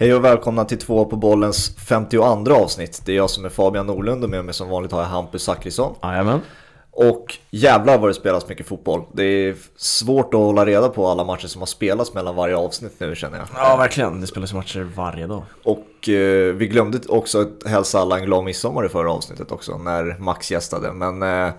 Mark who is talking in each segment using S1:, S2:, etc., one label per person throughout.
S1: Hej och välkomna till två på bollens 52 avsnitt. Det är jag som är Fabian Norlund och med mig som vanligt har jag Hampus Zachrisson.
S2: Jajamän.
S1: Och jävlar vad det spelas mycket fotboll. Det är svårt att hålla reda på alla matcher som har spelats mellan varje avsnitt nu känner jag.
S2: Ja, verkligen. Det spelas matcher varje dag.
S1: Och eh, vi glömde också att hälsa alla en glad midsommar i förra avsnittet också när Max gästade. Men eh,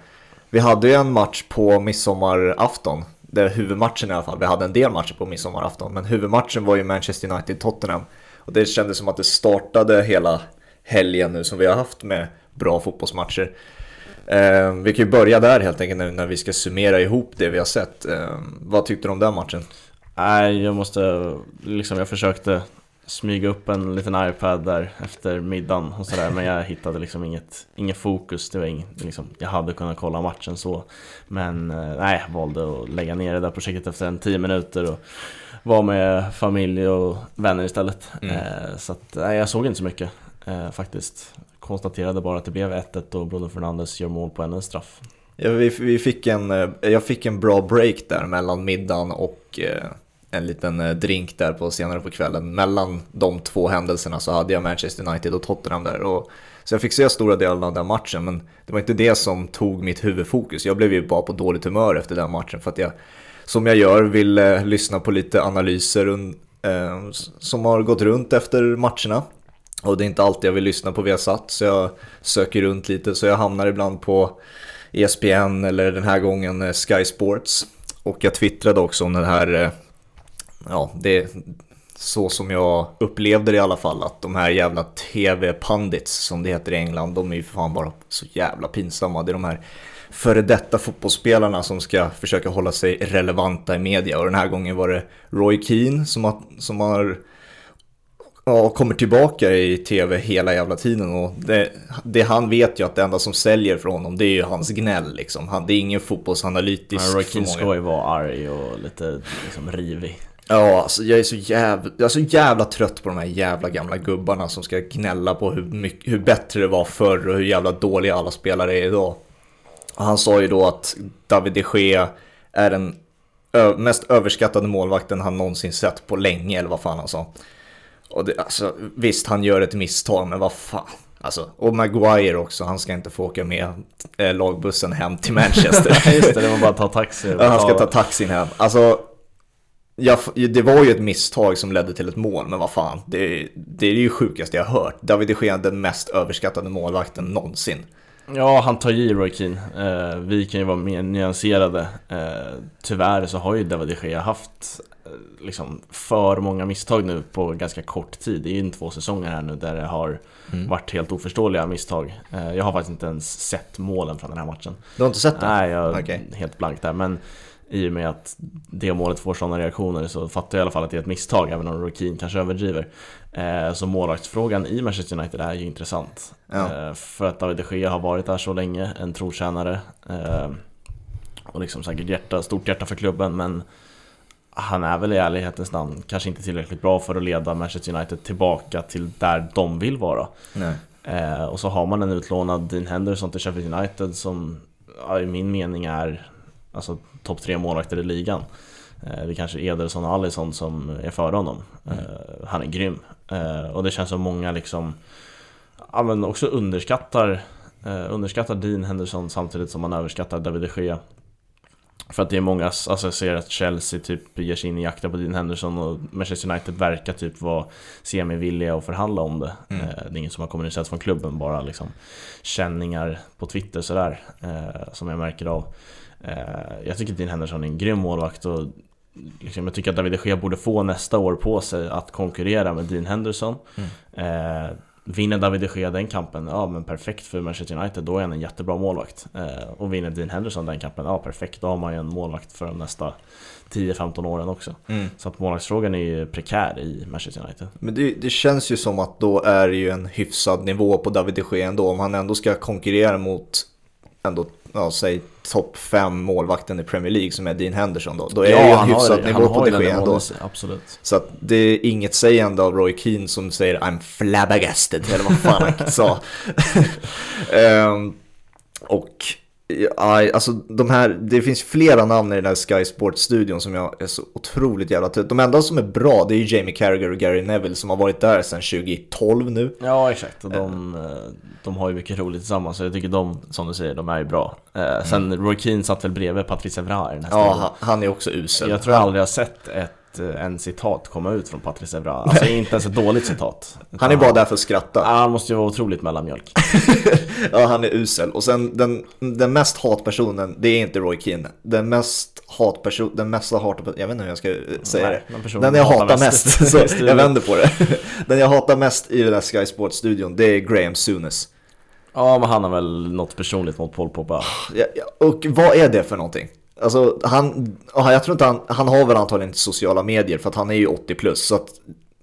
S1: vi hade ju en match på midsommarafton. Det är huvudmatchen i alla fall. Vi hade en del matcher på midsommarafton. Men huvudmatchen var ju Manchester United-Tottenham. Och det kändes som att det startade hela helgen nu som vi har haft med bra fotbollsmatcher. Eh, vi kan ju börja där helt enkelt nu när vi ska summera ihop det vi har sett. Eh, vad tyckte du om den matchen?
S2: Nej, jag måste liksom, jag försökte smyga upp en liten iPad där efter middagen och sådär men jag hittade liksom inget, inget fokus, det var inget, liksom, jag hade kunnat kolla matchen så Men eh, nej, jag valde att lägga ner det där projektet efter en 10 minuter och vara med familj och vänner istället mm. eh, Så att, nej, jag såg inte så mycket eh, faktiskt Konstaterade bara att det blev 1-1 och Bruno Fernandes gör mål på en straff
S1: Ja, vi, vi fick en, eh, jag fick en bra break där mellan middagen och eh, en liten eh, drink där på senare på kvällen. Mellan de två händelserna så hade jag Manchester United och Tottenham där. Och, så jag fick se stora delar av den matchen, men det var inte det som tog mitt huvudfokus. Jag blev ju bara på dåligt humör efter den matchen för att jag, som jag gör, vill eh, lyssna på lite analyser eh, som har gått runt efter matcherna. Och det är inte alltid jag vill lyssna på Viasat, så jag söker runt lite. Så jag hamnar ibland på ESPN eller den här gången eh, Sky Sports. Och jag twittrade också om den här eh, ja, det är så som jag upplevde det i alla fall, att de här jävla TV-pandits som det heter i England, de är ju för fan bara så jävla pinsamma. Det är de här före detta fotbollsspelarna som ska försöka hålla sig relevanta i media och den här gången var det Roy Keane som har, som har ja, kommer tillbaka i tv hela jävla tiden och det, det, han vet ju att det enda som säljer för honom det är ju hans gnäll liksom. Han, det är ingen fotbollsanalytisk
S2: ja, Roy Keane ska ju vara arg och lite liksom rivig.
S1: Ja, alltså jag är så jävla, jag är så jävla trött på de här jävla gamla gubbarna som ska gnälla på hur, mycket, hur bättre det var förr och hur jävla dåliga alla spelare är idag. Han sa ju då att David de Gea är den mest överskattade målvakten han någonsin sett på länge, eller vad fan han sa. Och det, alltså, visst, han gör ett misstag, men vad fan. Alltså, och Maguire också, han ska inte få åka med eh, lagbussen hem till Manchester.
S2: Just det, det var bara att ta taxi.
S1: Ja, han ska ta taxin hem. Alltså, Ja, det var ju ett misstag som ledde till ett mål, men vad fan. Det, det är ju sjukaste jag har hört. David de Gea den mest överskattade målvakten någonsin.
S2: Ja, han tar i Roy Keane. Eh, vi kan ju vara mer nyanserade. Eh, tyvärr så har ju David de Gea haft eh, liksom för många misstag nu på ganska kort tid. Det är ju två säsonger här nu där det har mm. varit helt oförståeliga misstag. Eh, jag har faktiskt inte ens sett målen från den här matchen.
S1: Du har inte sett det?
S2: Nej, jag är okay. helt blank där. Men i och med att det målet får sådana reaktioner så fattar jag i alla fall att det är ett misstag även om Rokin kanske överdriver. Eh, så målvaktsfrågan i Manchester United är ju intressant. Ja. Eh, för att David de Gea har varit där så länge, en trotjänare. Eh, och liksom säkert hjärta, stort hjärta för klubben men han är väl i ärlighetens namn kanske inte tillräckligt bra för att leda Manchester United tillbaka till där de vill vara. och så har man en utlånad Dean Henderson till Sheffield United som ja, i min mening är alltså topp tre målvakter i ligan. Eh, det är kanske Ederson och Alisson som är före honom. Mm. Eh, han är grym. Eh, och det känns som många liksom ja, men också underskattar, underskattar Dean Henderson samtidigt som man överskattar David de Gea. För att det är många, alltså jag ser att Chelsea typ ger sig in i jakten på Dean Henderson och Manchester United verkar typ vara semi-villiga att förhandla om det. Mm. Det är ingen som har kommunicerat från klubben, bara liksom känningar på Twitter sådär, som jag märker av. Eh, jag tycker att Dean Henderson är en grym målvakt och liksom, jag tycker att David de Gea borde få nästa år på sig att konkurrera med Dean Henderson. Mm. Vinner David de Gea den kampen, ja men perfekt för Manchester United, då är han en jättebra målvakt. Eh, och vinner Dean Henderson den kampen, ja perfekt, då har man ju en målvakt för de nästa 10-15 åren också. Mm. Så att målvaktsfrågan är ju prekär i Manchester United.
S1: Men det, det, känns ju som att då är det ju en hyfsad nivå på David de Gea ändå, om han ändå ska konkurrera mot ändå, ja, säg topp 5 målvakten i Premier League som är Dean Henderson då. Då är ja, det ju en hyfsad nivå på de Gea ändå.
S2: Absolut.
S1: Så att det är inget sägande av Roy Keane som säger I'm flabbergasted, eller vad fan han sa. um, och Ja, alltså de här, det finns flera namn i den här Sky Sports-studion som jag är så otroligt jävla trött. De enda som är bra det är ju Jamie Carragher och Gary Neville som har varit där sedan 2012 nu.
S2: Ja exakt, och de, eh, de har ju mycket roligt tillsammans så jag tycker de, som du säger, de är ju bra. Eh, sen Roy Keane satt väl bredvid Patrice Evra i den här
S1: Ja,
S2: studion.
S1: han, han är också usel.
S2: Jag tror jag aldrig har sett ett, eh, en citat komma ut från Patrice Evra. Alltså inte ens ett dåligt citat.
S1: Han är bara där för att skratta.
S2: Han måste ju vara otroligt mellanmjölk.
S1: Ja, han är usel. Och sen den, den mest hatpersonen, det är inte Roy Keane. Den mest hatperson, den mesta hatpersonen, jag vet inte hur jag ska eh, säga
S2: Nej,
S1: det.
S2: den
S1: jag
S2: hatar mest
S1: så jag vänder på det. Den jag hatar mest i den där Sky Sports-studion, det är Graham Souness.
S2: Ja, men han har väl något personligt mot Paul Pogba.
S1: Ja, Och vad är det för någonting? Alltså han, ja, jag tror inte han, han har väl antagligen inte sociala medier för att han är ju 80 plus. Så att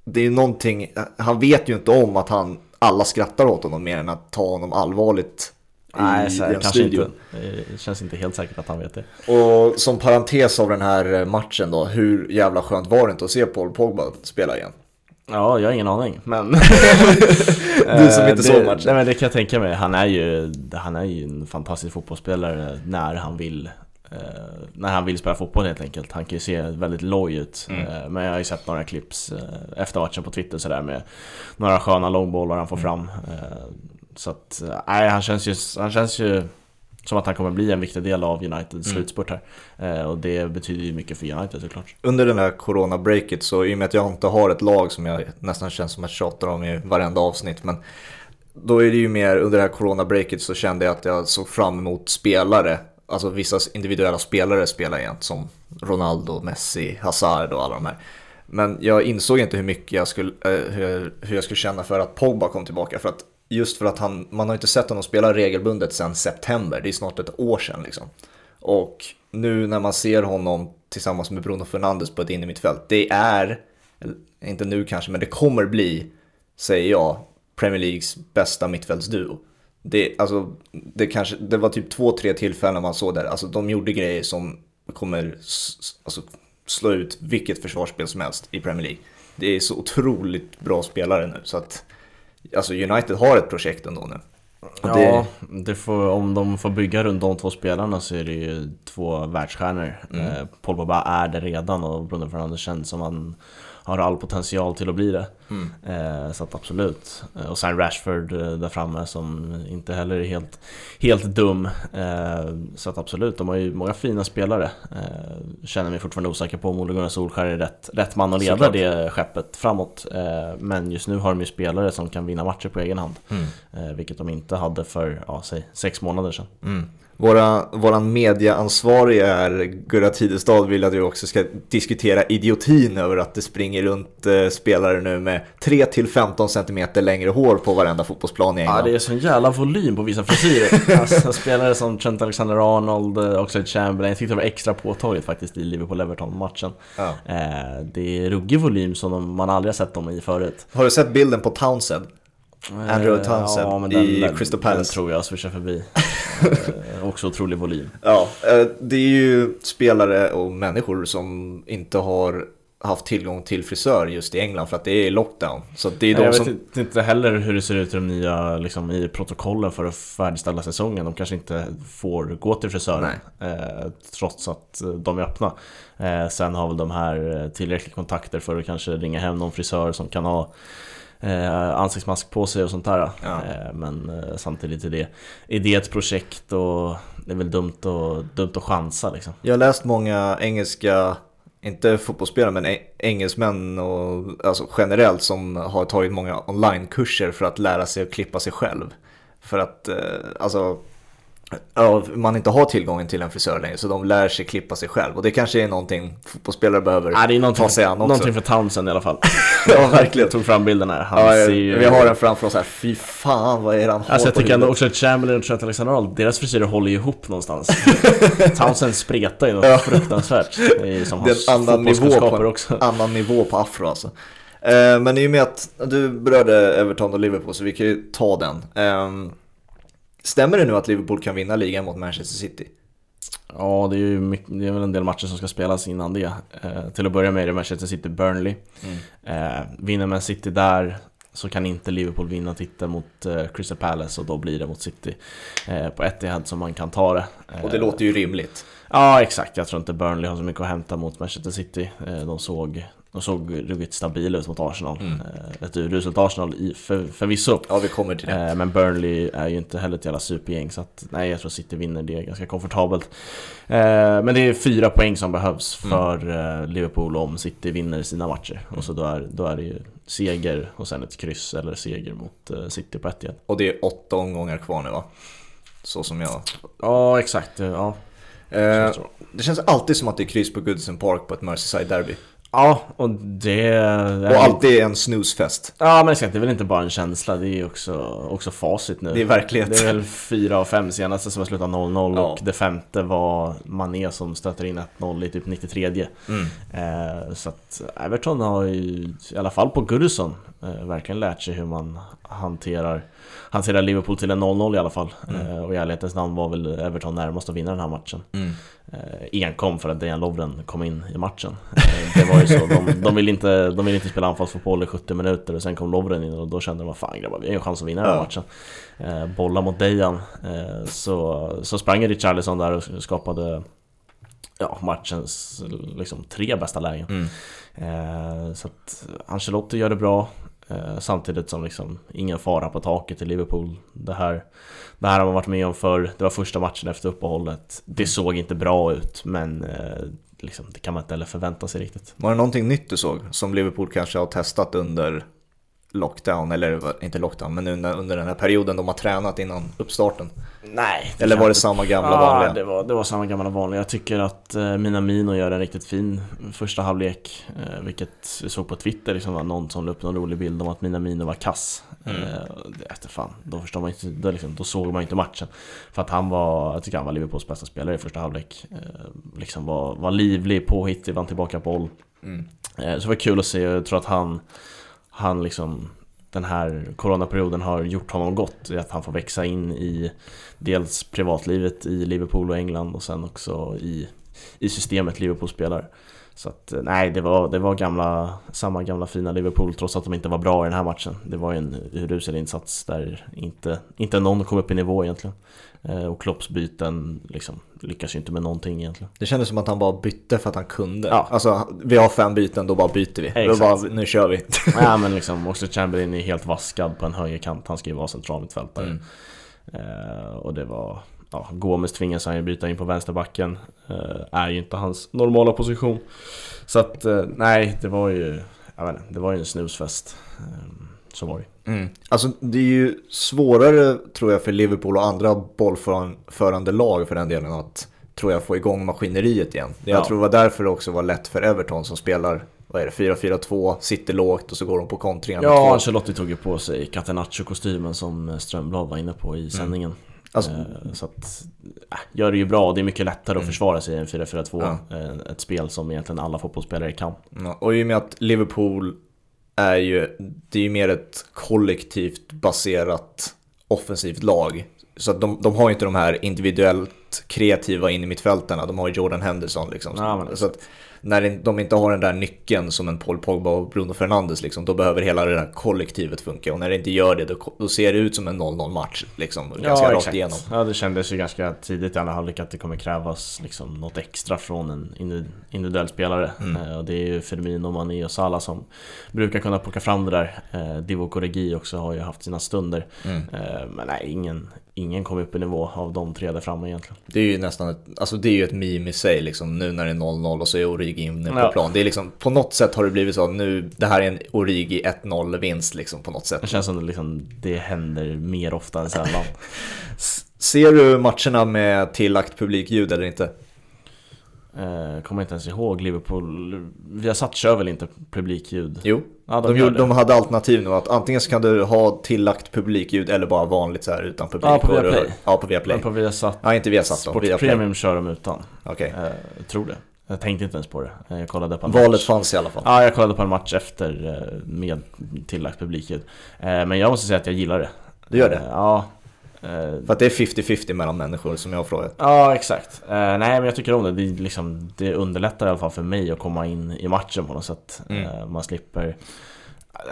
S1: det är någonting, han vet ju inte om att han, alla skrattar åt honom mer än att ta honom allvarligt i,
S2: Nej, så
S1: i
S2: här,
S1: en
S2: kanske
S1: studio.
S2: inte. Det känns inte helt säkert att han vet det.
S1: Och som parentes av den här matchen då, hur jävla skönt var det inte att se Paul Pogba spela igen?
S2: Ja, jag har ingen aning, men...
S1: Du som inte
S2: Eh,
S1: såg
S2: det,
S1: matchen.
S2: Nej men det kan jag tänka mig. Han är ju, han är ju en fantastisk fotbollsspelare när han vill när han vill spela fotboll helt enkelt. Han kan ju se väldigt loj ut.
S1: Mm.
S2: Eh, men jag har ju sett några clips eh, efter matchen på Twitter sådär med några sköna långbollar han får fram. Eh, så att, eh, nej han känns ju, han känns ju som att han kommer bli en viktig del av Uniteds
S1: Mm.
S2: slutspurt här. Eh, och det betyder ju mycket för United såklart.
S1: Under den här corona-breaket så i och med att jag inte har ett lag som jag nästan känns som att tjatar om i varenda avsnitt men då är det ju mer under det här corona-breaket så kände jag att jag såg fram emot spelare Alltså vissa individuella spelare spelar jämt som Ronaldo, Messi, Hazard och alla de här. Men jag insåg inte hur mycket jag skulle, eh, hur, hur jag skulle känna för att Pogba kom tillbaka för att Just för att han, man har inte sett honom spela regelbundet sedan september, det är snart ett år sedan liksom. Och nu när man ser honom tillsammans med Bruno Fernandes på ett innermittfält, det är, inte nu kanske, men det kommer bli, säger jag, Premier Leagues bästa mittfältsduo. Det, alltså, det, kanske, det var typ två, tre tillfällen man såg där, alltså de gjorde grejer som kommer alltså, slå ut vilket försvarsspel som helst i Premier League. Det är så otroligt bra spelare nu, så att alltså United har ett projekt ändå nu. Det-
S2: Ja, det får, om de får bygga runt de två spelarna så är det ju två världsstjärnor.
S1: Mm.
S2: Eh, Paul Pogba är det redan och Bruno Fernandes känns som han har all potential till att bli det.
S1: Mm.
S2: Eh, så att absolut. Eh, Och sen Rashford eh, där framme som inte heller är helt, helt dum. Eh, så att absolut, de har ju många fina spelare. Eh, känner mig fortfarande osäker på om Ole Gunnar Solskjaer är rätt, rätt man att leda
S1: Såklart.
S2: det skeppet framåt. Men just nu har de ju spelare som kan vinna matcher på egen hand.
S1: Mm.
S2: Vilket de inte hade för, ja, säg sex månader sedan.
S1: Mm. Våra, våran mediaansvarige är Gurra Tidestad vill att vi också ska diskutera idiotin över att det springer runt eh, spelare nu med 3-15 cm längre hår på varenda fotbollsplan i
S2: Ja,
S1: England.
S2: det är sån jävla volym på vissa frisyrer. alltså, spelare som Trent Alexander-Arnold, eh, Oxlade Chamberlain. Jag tyckte det var extra påtagligt faktiskt i Liverpool-Everton-matchen.
S1: Ja.
S2: Eh, det är ruggig volym som de, man aldrig har sett dem i förut.
S1: Har du sett bilden på Townsend? Andrew Townsend i Crystal Palace.
S2: Den tror jag swishar förbi. eh, också otrolig volym.
S1: Ja, eh, det är ju spelare och människor som inte har haft tillgång till frisör just i England för att det är lockdown. Så det är de
S2: jag
S1: som...
S2: vet inte heller hur det ser ut i de nya liksom, i protokollen för att färdigställa säsongen. De kanske inte får gå till frisören eh, trots att eh, de är öppna. Eh, sen har väl de här eh, tillräckliga kontakter för att kanske ringa hem någon frisör som kan ha eh, ansiktsmask på sig och sånt där.
S1: Ja.
S2: Eh, men eh, samtidigt är det, är det ett projekt och det är väl dumt att, dumt att chansa liksom.
S1: Jag har läst många engelska, inte fotbollsspelare, men engelsmän och alltså generellt som har tagit många onlinekurser för att lära sig att klippa sig själv. För att eh, alltså, man inte har tillgången till en frisör längre så de lär sig klippa sig själv. Och det kanske är någonting fotbollsspelare behöver
S2: Ja, det är
S1: ta sig an också.
S2: någonting för Townsend i alla fall.
S1: Ja, verkligen.
S2: Jag tog fram bilden här. Han
S1: Ja,
S2: ser ju...
S1: vi har den framför oss här, fy fan vad är han
S2: Alltså jag tycker ändå också att Chamberlain och Trent Alexander-Arnold, deras frisyrer håller ju ihop någonstans. Townsend spretar ju något
S1: Ja.
S2: fruktansvärt. Det är som
S1: Det är annan nivå, på,
S2: också.
S1: annan nivå på afro alltså. Eh, men i och med att du berörde Everton och Liverpool så vi kan ju ta den. Eh, stämmer det nu att Liverpool kan vinna ligan mot Manchester City?
S2: Ja, det är ju mycket, det är väl en del matcher som ska spelas innan det. Eh, till att börja med är det Manchester City-Burnley.
S1: Mm.
S2: Eh, vinner Man City där så kan inte Liverpool vinna titeln mot eh, Crystal Palace och då blir det mot City eh, på Etihad som man kan ta det.
S1: Och det låter ju rimligt.
S2: Ja, exakt. Jag tror inte Burnley har så mycket att hämta mot Manchester City. De såg de såg ruggigt stabila ut mot Arsenal. Mm. Ett uruselt Arsenal i, för, förvisso.
S1: Ja, vi kommer till det.
S2: Men Burnley är ju inte heller ett jävla supergäng så att nej, jag tror City vinner det ganska komfortabelt. Men det är fyra poäng som behövs mm. för mm. Liverpool om City vinner sina matcher. Och så då är, då är det ju seger och sen ett kryss eller seger mot City på ett igen.
S1: Och det är åtta omgångar kvar nu va? Så som jag...
S2: Ja, exakt. Ja.
S1: Eh, det känns alltid som att det är kryss på Goodison Park på ett Merseyside-derby.
S2: Ja, och det...
S1: Och alltid en snusfest.
S2: Ja, men exakt. Det är väl inte bara en känsla, det är också, också facit nu.
S1: Det är verklighet.
S2: Det är väl fyra av fem senaste som har slutat 0-0 ja. och det femte var Mané som stöter in 1-0 i typ 93 mm. eh, Så att Everton har ju, i alla fall på Goodison, eh, verkligen lärt sig hur man hanterar hanterar Liverpool till en 0-0 i alla fall. Mm. Eh, och i ärlighetens namn var väl Everton närmast att vinna den här matchen. Mm. Eh, enkom för att Dejan Lovren kom in i matchen. Eh, det var ju så, de, de, vill inte, de vill inte spela anfallsfotboll i 70 minuter och sen kom Lovren in och då kände de fan grabbar, vi har en chans att vinna den här matchen. Bolla mot Dejan. Så, så sprang Richarlison där och skapade ja, matchens liksom, tre bästa lägen. Mm. Så att Ancelotti gör det bra. Eh, samtidigt som liksom ingen fara på taket i Liverpool. Det här, det här har man varit med om för Det var första matchen efter uppehållet. Det såg inte bra ut men eh, liksom, det kan man inte heller förvänta sig riktigt.
S1: Var det någonting nytt du såg som Liverpool kanske har testat under lockdown, eller inte lockdown, men under, under den här perioden de har tränat innan uppstarten?
S2: Nej.
S1: Eller var det samma gamla ja, vanliga?
S2: Det var, det var samma gamla vanliga. Jag tycker att eh, Minamino gör en riktigt fin första halvlek. Eh, vilket vi såg på Twitter, liksom, var någon som la upp någon rolig bild om att Minamino var kass. Mm. Eh, det, fan, då, förstår man inte, då, liksom, då såg man inte matchen. För att han var, jag tycker han var Liverpools bästa spelare i första halvlek. Eh, liksom var, var livlig, påhittig, vann tillbaka boll. Mm. Eh, så det var kul att se, jag tror att han han liksom den här coronaperioden har gjort honom gott i att han får växa in i dels privatlivet i Liverpool och England och sen också i, i systemet Liverpool spelar. Så att eh, nej, det var, det var gamla, samma gamla fina Liverpool trots att de inte var bra i den här matchen. Det var ju en urusel insats där inte, inte någon kom upp i nivå egentligen. Eh, och Klopps byten liksom, lyckas ju inte med någonting egentligen.
S1: Det kändes som att han bara bytte för att han kunde. Ja. Alltså, vi har fem byten, då bara byter vi. Exakt. Bara, nu kör vi.
S2: ja men liksom, också Chamberlain är helt vaskad på en högerkant. Han ska ju vara centralmittfältare. Mm. Eh, och det var... Ja, Gomes tvingas han ju byta in på vänsterbacken. Eh, är ju inte hans normala position. Så att, eh, nej, det var ju... Jag vet inte, det var ju en snusfest. Så var det
S1: mm. Alltså det är ju svårare tror jag för Liverpool och andra bollförande lag för den delen att tror jag få igång maskineriet igen. Jag ja. tror det var därför det också var lätt för Everton som spelar vad är det, 4-4-2, sitter lågt och så går de på kontringar.
S2: Ja, Ancelotti tog ju på sig Catenaccio-kostymen som Strömblad var inne på i mm. sändningen. Mm. Alltså, eh, så att, äh, gör det ju bra, det är mycket lättare att mm. försvara sig i en 4-4-2 ja. Eh, ett spel som egentligen alla fotbollsspelare kan
S1: ja, Och i och med att Liverpool är ju, det är ju mer ett kollektivt baserat offensivt lag. Så att de, de har ju inte de här individuellt kreativa in i mittfältarna, de har ju Jordan Henderson liksom. Ja, så att när de inte har den där nyckeln som en Paul Pogba och Bruno Fernandes, liksom, då behöver hela det där kollektivet funka. Och när det inte gör det, då, då ser det ut som en 0-0 match. Liksom, ganska ja, rakt igenom.
S2: Ja, det kändes ju ganska tidigt i alla halvlek att det kommer krävas liksom, något extra från en individuell spelare. Mm. Eh, och det är ju Firmino, Mané och Salah som brukar kunna plocka fram det där. Eh, Divock Origi också har ju haft sina stunder. Mm. Eh, men nej, ingen, ingen kom upp i nivå av de tre där framme egentligen.
S1: Det är ju nästan ett, alltså det är ju ett meme i sig liksom, nu när det är 0-0 och så är Origi inne på ja. plan. Det är liksom, på något sätt har det blivit så att nu, det här är en Origi 1-0 vinst liksom på något sätt.
S2: Det känns som att liksom, det händer mer ofta än sällan.
S1: Ser du matcherna med tillagt publikljud eller inte?
S2: Eh, kommer inte ens ihåg Liverpool. Vi har satt kör väl inte publikljud?
S1: Jo, ja, de, de, gjorde, de, hade alternativ nu att antingen så kan du ha tillagt publikljud eller bara vanligt så här utan publik.
S2: Ja, på Viaplay.
S1: Ja, på Viaplay.
S2: Men på Viasat.
S1: Ja, inte Viasat då.
S2: Sport Premium kör de utan.
S1: Okej. Okay.
S2: Eh, tror det. Jag tänkte inte ens på det. Eh, jag kollade på en
S1: Valet
S2: match.
S1: fanns i alla fall.
S2: Ja, jag kollade på en match efter eh, med tillagt publikljud. Men jag måste säga att jag gillar det.
S1: Du gör det?
S2: Ja,
S1: Eh, För att det är 50-50 mellan människor som jag har frågat.
S2: Ja, exakt. Uh, nej, men jag tycker om det. Det, liksom, det underlättar i alla fall för mig att komma in i matchen på något sätt. Mm. Uh, man slipper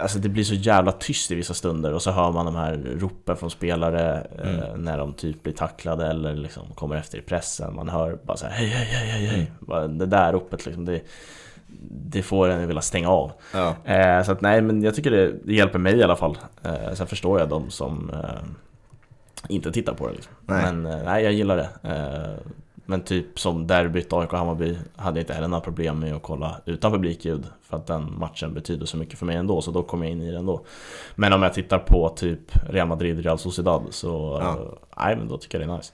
S2: Alltså det blir så jävla tyst i vissa stunder och så hör man de här ropen från spelare
S1: Mm.
S2: eh, när de typ blir tacklade eller liksom kommer efter i pressen. Man hör bara så här hej hej hej hej hej.
S1: Mm.
S2: Det där ropet liksom, det, det får en att vilja stänga av.
S1: Ja.
S2: Eh, så att nej, men jag tycker det, det hjälper mig i alla fall. Eh, sen förstår jag de som eh, inte tittar på det liksom.
S1: Nej.
S2: Men eh, nej, jag gillar det. Eh, men typ som derbyt AIK-Hammarby hade jag inte heller några problem med att kolla utan publikljud. För att den matchen betyder så mycket för mig ändå, så då kom jag in i det ändå. Men om jag tittar på typ Real Madrid, Real Sociedad så
S1: Ja.
S2: nej, men då tycker jag det är nice.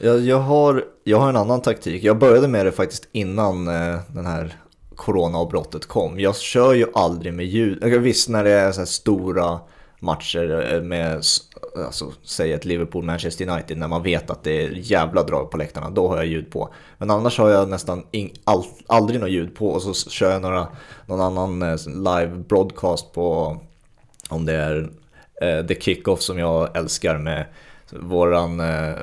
S1: Jag, jag, har, jag har en annan taktik. Jag började med det faktiskt innan eh, den här coronaavbrottet kom. Jag kör ju aldrig med ljud. Visst när det är så här stora matcher eh, med, alltså, säg ett Liverpool-Manchester United, när man vet att det är jävla drag på läktarna, då har jag ljud på. Men annars har jag nästan ing, all, aldrig något ljud på och så kör jag några, någon annan eh, live broadcast på, om det är eh, The Kickoff som jag älskar med våran eh,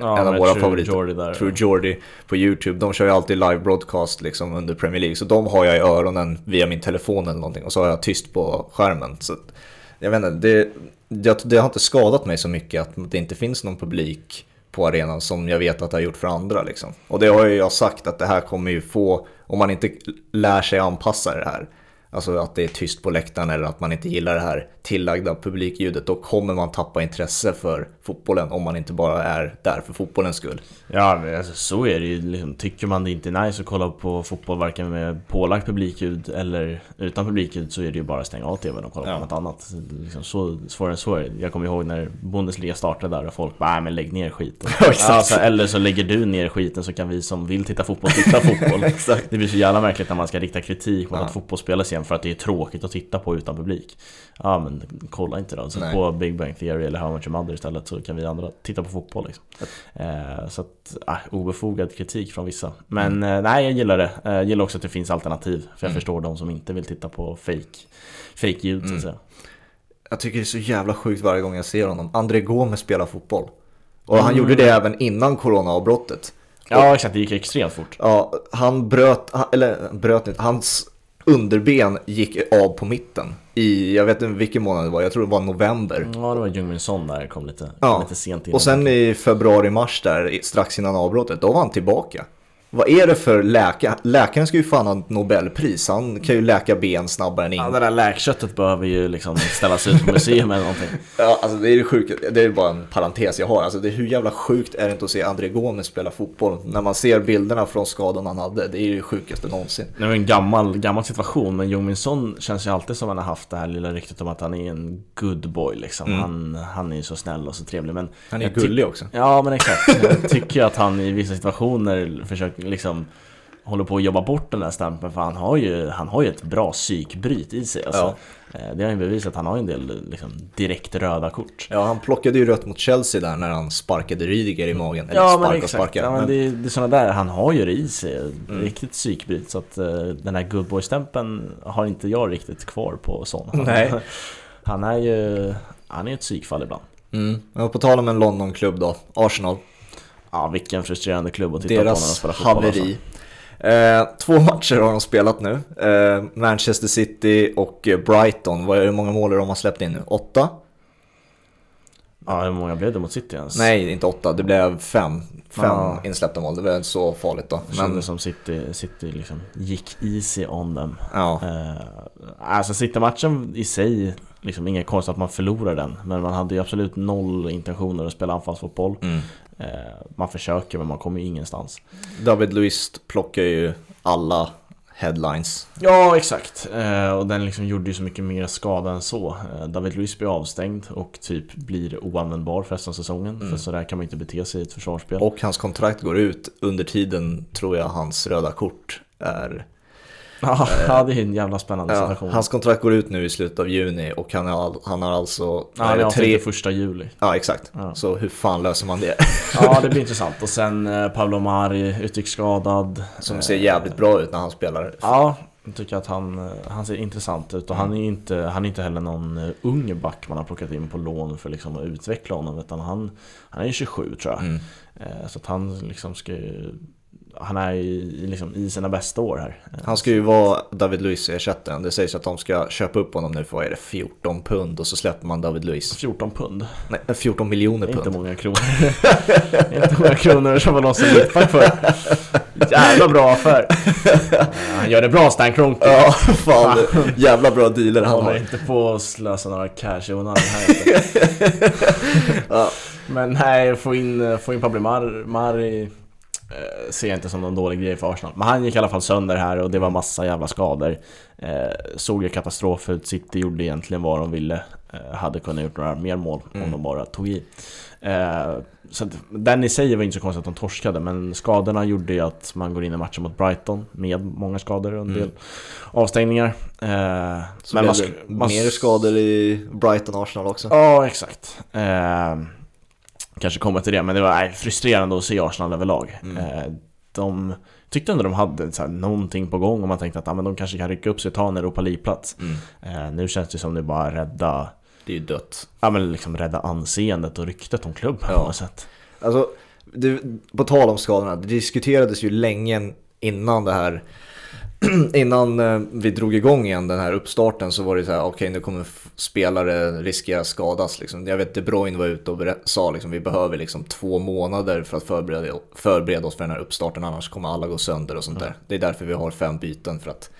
S2: Ja,
S1: en av våra
S2: True
S1: favoriter,
S2: Geordie där.
S1: True Geordie på YouTube. De kör ju alltid live broadcast liksom under Premier League. Så de har jag i öronen via min telefon eller någonting. Och så har jag tyst på skärmen. Så jag vet inte, det, det, det har inte skadat mig så mycket att det inte finns någon publik på arenan som jag vet att det har gjort för andra. Liksom. Och det har ju jag sagt att det här kommer ju få, om man inte lär sig anpassa det här, alltså att det är tyst på läktaren eller att man inte gillar det här tillagda publikljudet, då kommer man tappa intresse för fotbollen om man inte bara är där för fotbollens skull.
S2: Ja, alltså, så är det ju. Liksom, tycker man det inte är nice att kolla på fotboll varken med pålagt publikljud eller utan publikljud så är det ju bara att stänga av TVn och kolla
S1: Ja.
S2: på något annat. Liksom, så svårare än så är det. Jag kommer ihåg när Bundesliga startade där och folk bara "Nej, men lägg ner skiten. Alltså, eller så lägger du ner skiten så kan vi som vill titta fotboll titta fotboll. Det blir så jävla märkligt när man ska rikta kritik mot
S1: Ja.
S2: att fotboll spelas igen för att det är tråkigt att titta på utan publik. Ja men kolla inte då, så
S1: Nej.
S2: på Big Bang Theory eller How Much Mother istället så kan vi andra titta på fotboll liksom. Eh, så att, äh, obefogad kritik från vissa. Men eh, nej, jag gillar det. Eh, Jag gillar också att det finns alternativ. För jag
S1: Mm.
S2: förstår de som inte vill titta på fake, fake ljud så
S1: Mm.
S2: att säga.
S1: Jag tycker det är så jävla sjukt varje gång jag ser honom. André Gomes spelar fotboll. Och han
S2: Mm.
S1: gjorde det även innan coronaavbrottet.
S2: Ja exakt, det gick extremt fort.
S1: Ja, han bröt, han- eller bröt inte, hans underben gick av på mitten. I, jag vet inte vilken månad det var, jag tror det var november.
S2: Ja det var Jungmin Son där, kom lite,
S1: Ja.
S2: lite sent in.
S1: Och sen i februari-mars där, strax innan avbrottet, då var han tillbaka. Vad är det för läkare? Läkaren ska ju fan ha ett Nobelpris, han kan ju läka ben snabbare än
S2: Ja,
S1: ingen.
S2: det där läkköttet behöver ju liksom ställas ut på museum eller någonting.
S1: Ja, alltså det är det sjuka, det är bara en parentes jag har. Alltså det är hur jävla sjukt är det inte att se André Gomes spela fotboll? När man ser bilderna från skadan han hade, det är ju det sjukaste någonsin.
S2: Det var en gammal, gammal situation, men Jungmin Son känns ju alltid som han har haft det här lilla ryktet om att han är en good boy liksom.
S1: Mm.
S2: Han, han är ju så snäll och så trevlig men
S1: Han är gullig också.
S2: Ja men exakt, jag tycker att han i vissa situationer försöker liksom Håller på att jobba bort den där stämpeln för han har ju, han har ju ett bra psykbryt i sig alltså. Eh, Det har ju bevisat han har en del liksom, direkt röda kort
S1: Ja, han plockade ju rött mot Chelsea där när han sparkade Rydiger i magen. Eller
S2: Ja
S1: sparka
S2: men
S1: och
S2: exakt,
S1: sparka.
S2: ja, men
S1: men-
S2: det, det är sådana där, han har ju det i sig, riktigt psykbryt Så att eh, den här good boy-stämpeln har inte jag riktigt kvar på sån han,
S1: Nej.
S2: han är ju, han är ett psykfall ibland
S1: Mm. Men på tal om en Londonklubb då, Arsenal.
S2: Ja vilken frustrerande klubb att titta på när de
S1: Deras
S2: spelar fotboll alltså.
S1: haveri. Eh, två matcher har de spelat nu. Eh, Manchester City och Brighton. Vad är, hur många mål de har släppt in nu? Åtta?
S2: Ja hur många blev det mot City ens?
S1: Nej, inte åtta. Det blev fem. Fem
S2: Ja.
S1: insläppta mål. Det var inte så farligt då.
S2: Det
S1: Men,
S2: som City, City liksom gick easy on dem.
S1: ja.
S2: Eh, alltså City-matchen i sig, liksom inget konstigt att man förlorar den. Men man hade ju absolut noll intentioner att spela anfallsfotboll.
S1: Mm.
S2: Eh, man försöker men man kommer ju ingenstans.
S1: David Luiz plockar ju alla headlines.
S2: Ja, exakt. Eh, och den liksom gjorde ju så mycket mer skada än så. Eh, David Luiz blir avstängd och typ blir oanvändbar för resten av säsongen.
S1: Mm.
S2: För så där kan man inte bete sig i ett försvarsspel.
S1: Och hans kontrakt går ut. Under tiden tror jag hans röda kort är...
S2: ja, ja, det är en jävla spännande
S1: Ja,
S2: situation.
S1: hans kontrakt går ut nu i slutet av juni och han all- han har alltså...
S2: ja,
S1: är
S2: han är
S1: tre...
S2: första juli.
S1: Ja, exakt.
S2: Ja.
S1: Så hur fan löser man det?
S2: Ja, det blir intressant. Och sen eh, Pablo Mari, uttrycksskadad.
S1: Som
S2: Eh,
S1: ser jävligt bra ut när han spelar.
S2: Ja, jag tycker att han, eh, han ser intressant ut och han är ju inte, han är inte heller någon eh, ung back man har plockat in på lån för liksom att utveckla honom utan han, han är ju 27 tror jag.
S1: Mm.
S2: Eh, Så att han liksom ska han är i, liksom, i sina bästa år här.
S1: Han ska ju vara David Luiz-ersättaren. Det sägs att de ska köpa upp honom nu för, vad är det, 14 pund och så släpper man David Luiz.
S2: 14 pund.
S1: Nej, 14 miljoner
S2: Det är inte
S1: pund.
S2: många kronor. inte många kronor som man låser mittback för. Jävla bra affär. Han gör det bra Stan Kroenke.
S1: Ja, fan. Jävla bra dealer han har.
S2: inte på att slösa några cash i onödan här inte.
S1: Ja.
S2: Men nej, få in, få in Pablo Mar, Mari eh, ser jag inte som någon dålig grej för Arsenal. Men han gick i alla fall sönder här och det var massa jävla skador. Eh, såg ju katastrof ut. City gjorde egentligen vad de ville. Eh, hade kunnat gjort några mer mål om
S1: Mm.
S2: de bara tog i. Eh, så att, den i sig var inte så konstigt att de torskade men skadorna gjorde ju att man går in i matchen mot Brighton med många skador och en
S1: Mm.
S2: del avstängningar. Eh,
S1: Så
S2: men man,
S1: mer skador i Brighton-Arsenal också.
S2: Ja, exakt. Kanske kommer till det, men det var nej, frustrerande att se Arsenal överlag.
S1: Mm.
S2: Eh, de tyckte ändå de hade så här, någonting på gång och man tänkte att ah, men de kanske kan rycka upp sig och ta en Europa League-plats.
S1: Mm.
S2: Eh, nu känns det som det bara rädda,
S1: Det är ju dött.
S2: ja, men liksom rädda anseendet och ryktet om klubben
S1: Ja.
S2: på något sätt.
S1: Alltså, det, på tal om skadorna, det diskuterades ju länge innan det här Innan eh, vi drog igång igen den här uppstarten så var det så här, okej nu kommer spelare riskera att skadas. Liksom. Jag vet De Bruyne var ute och sa liksom, vi behöver liksom två månader för att förbereda, förbereda oss för den här uppstarten annars kommer alla gå sönder och sånt där. Det är därför vi har fem byten för att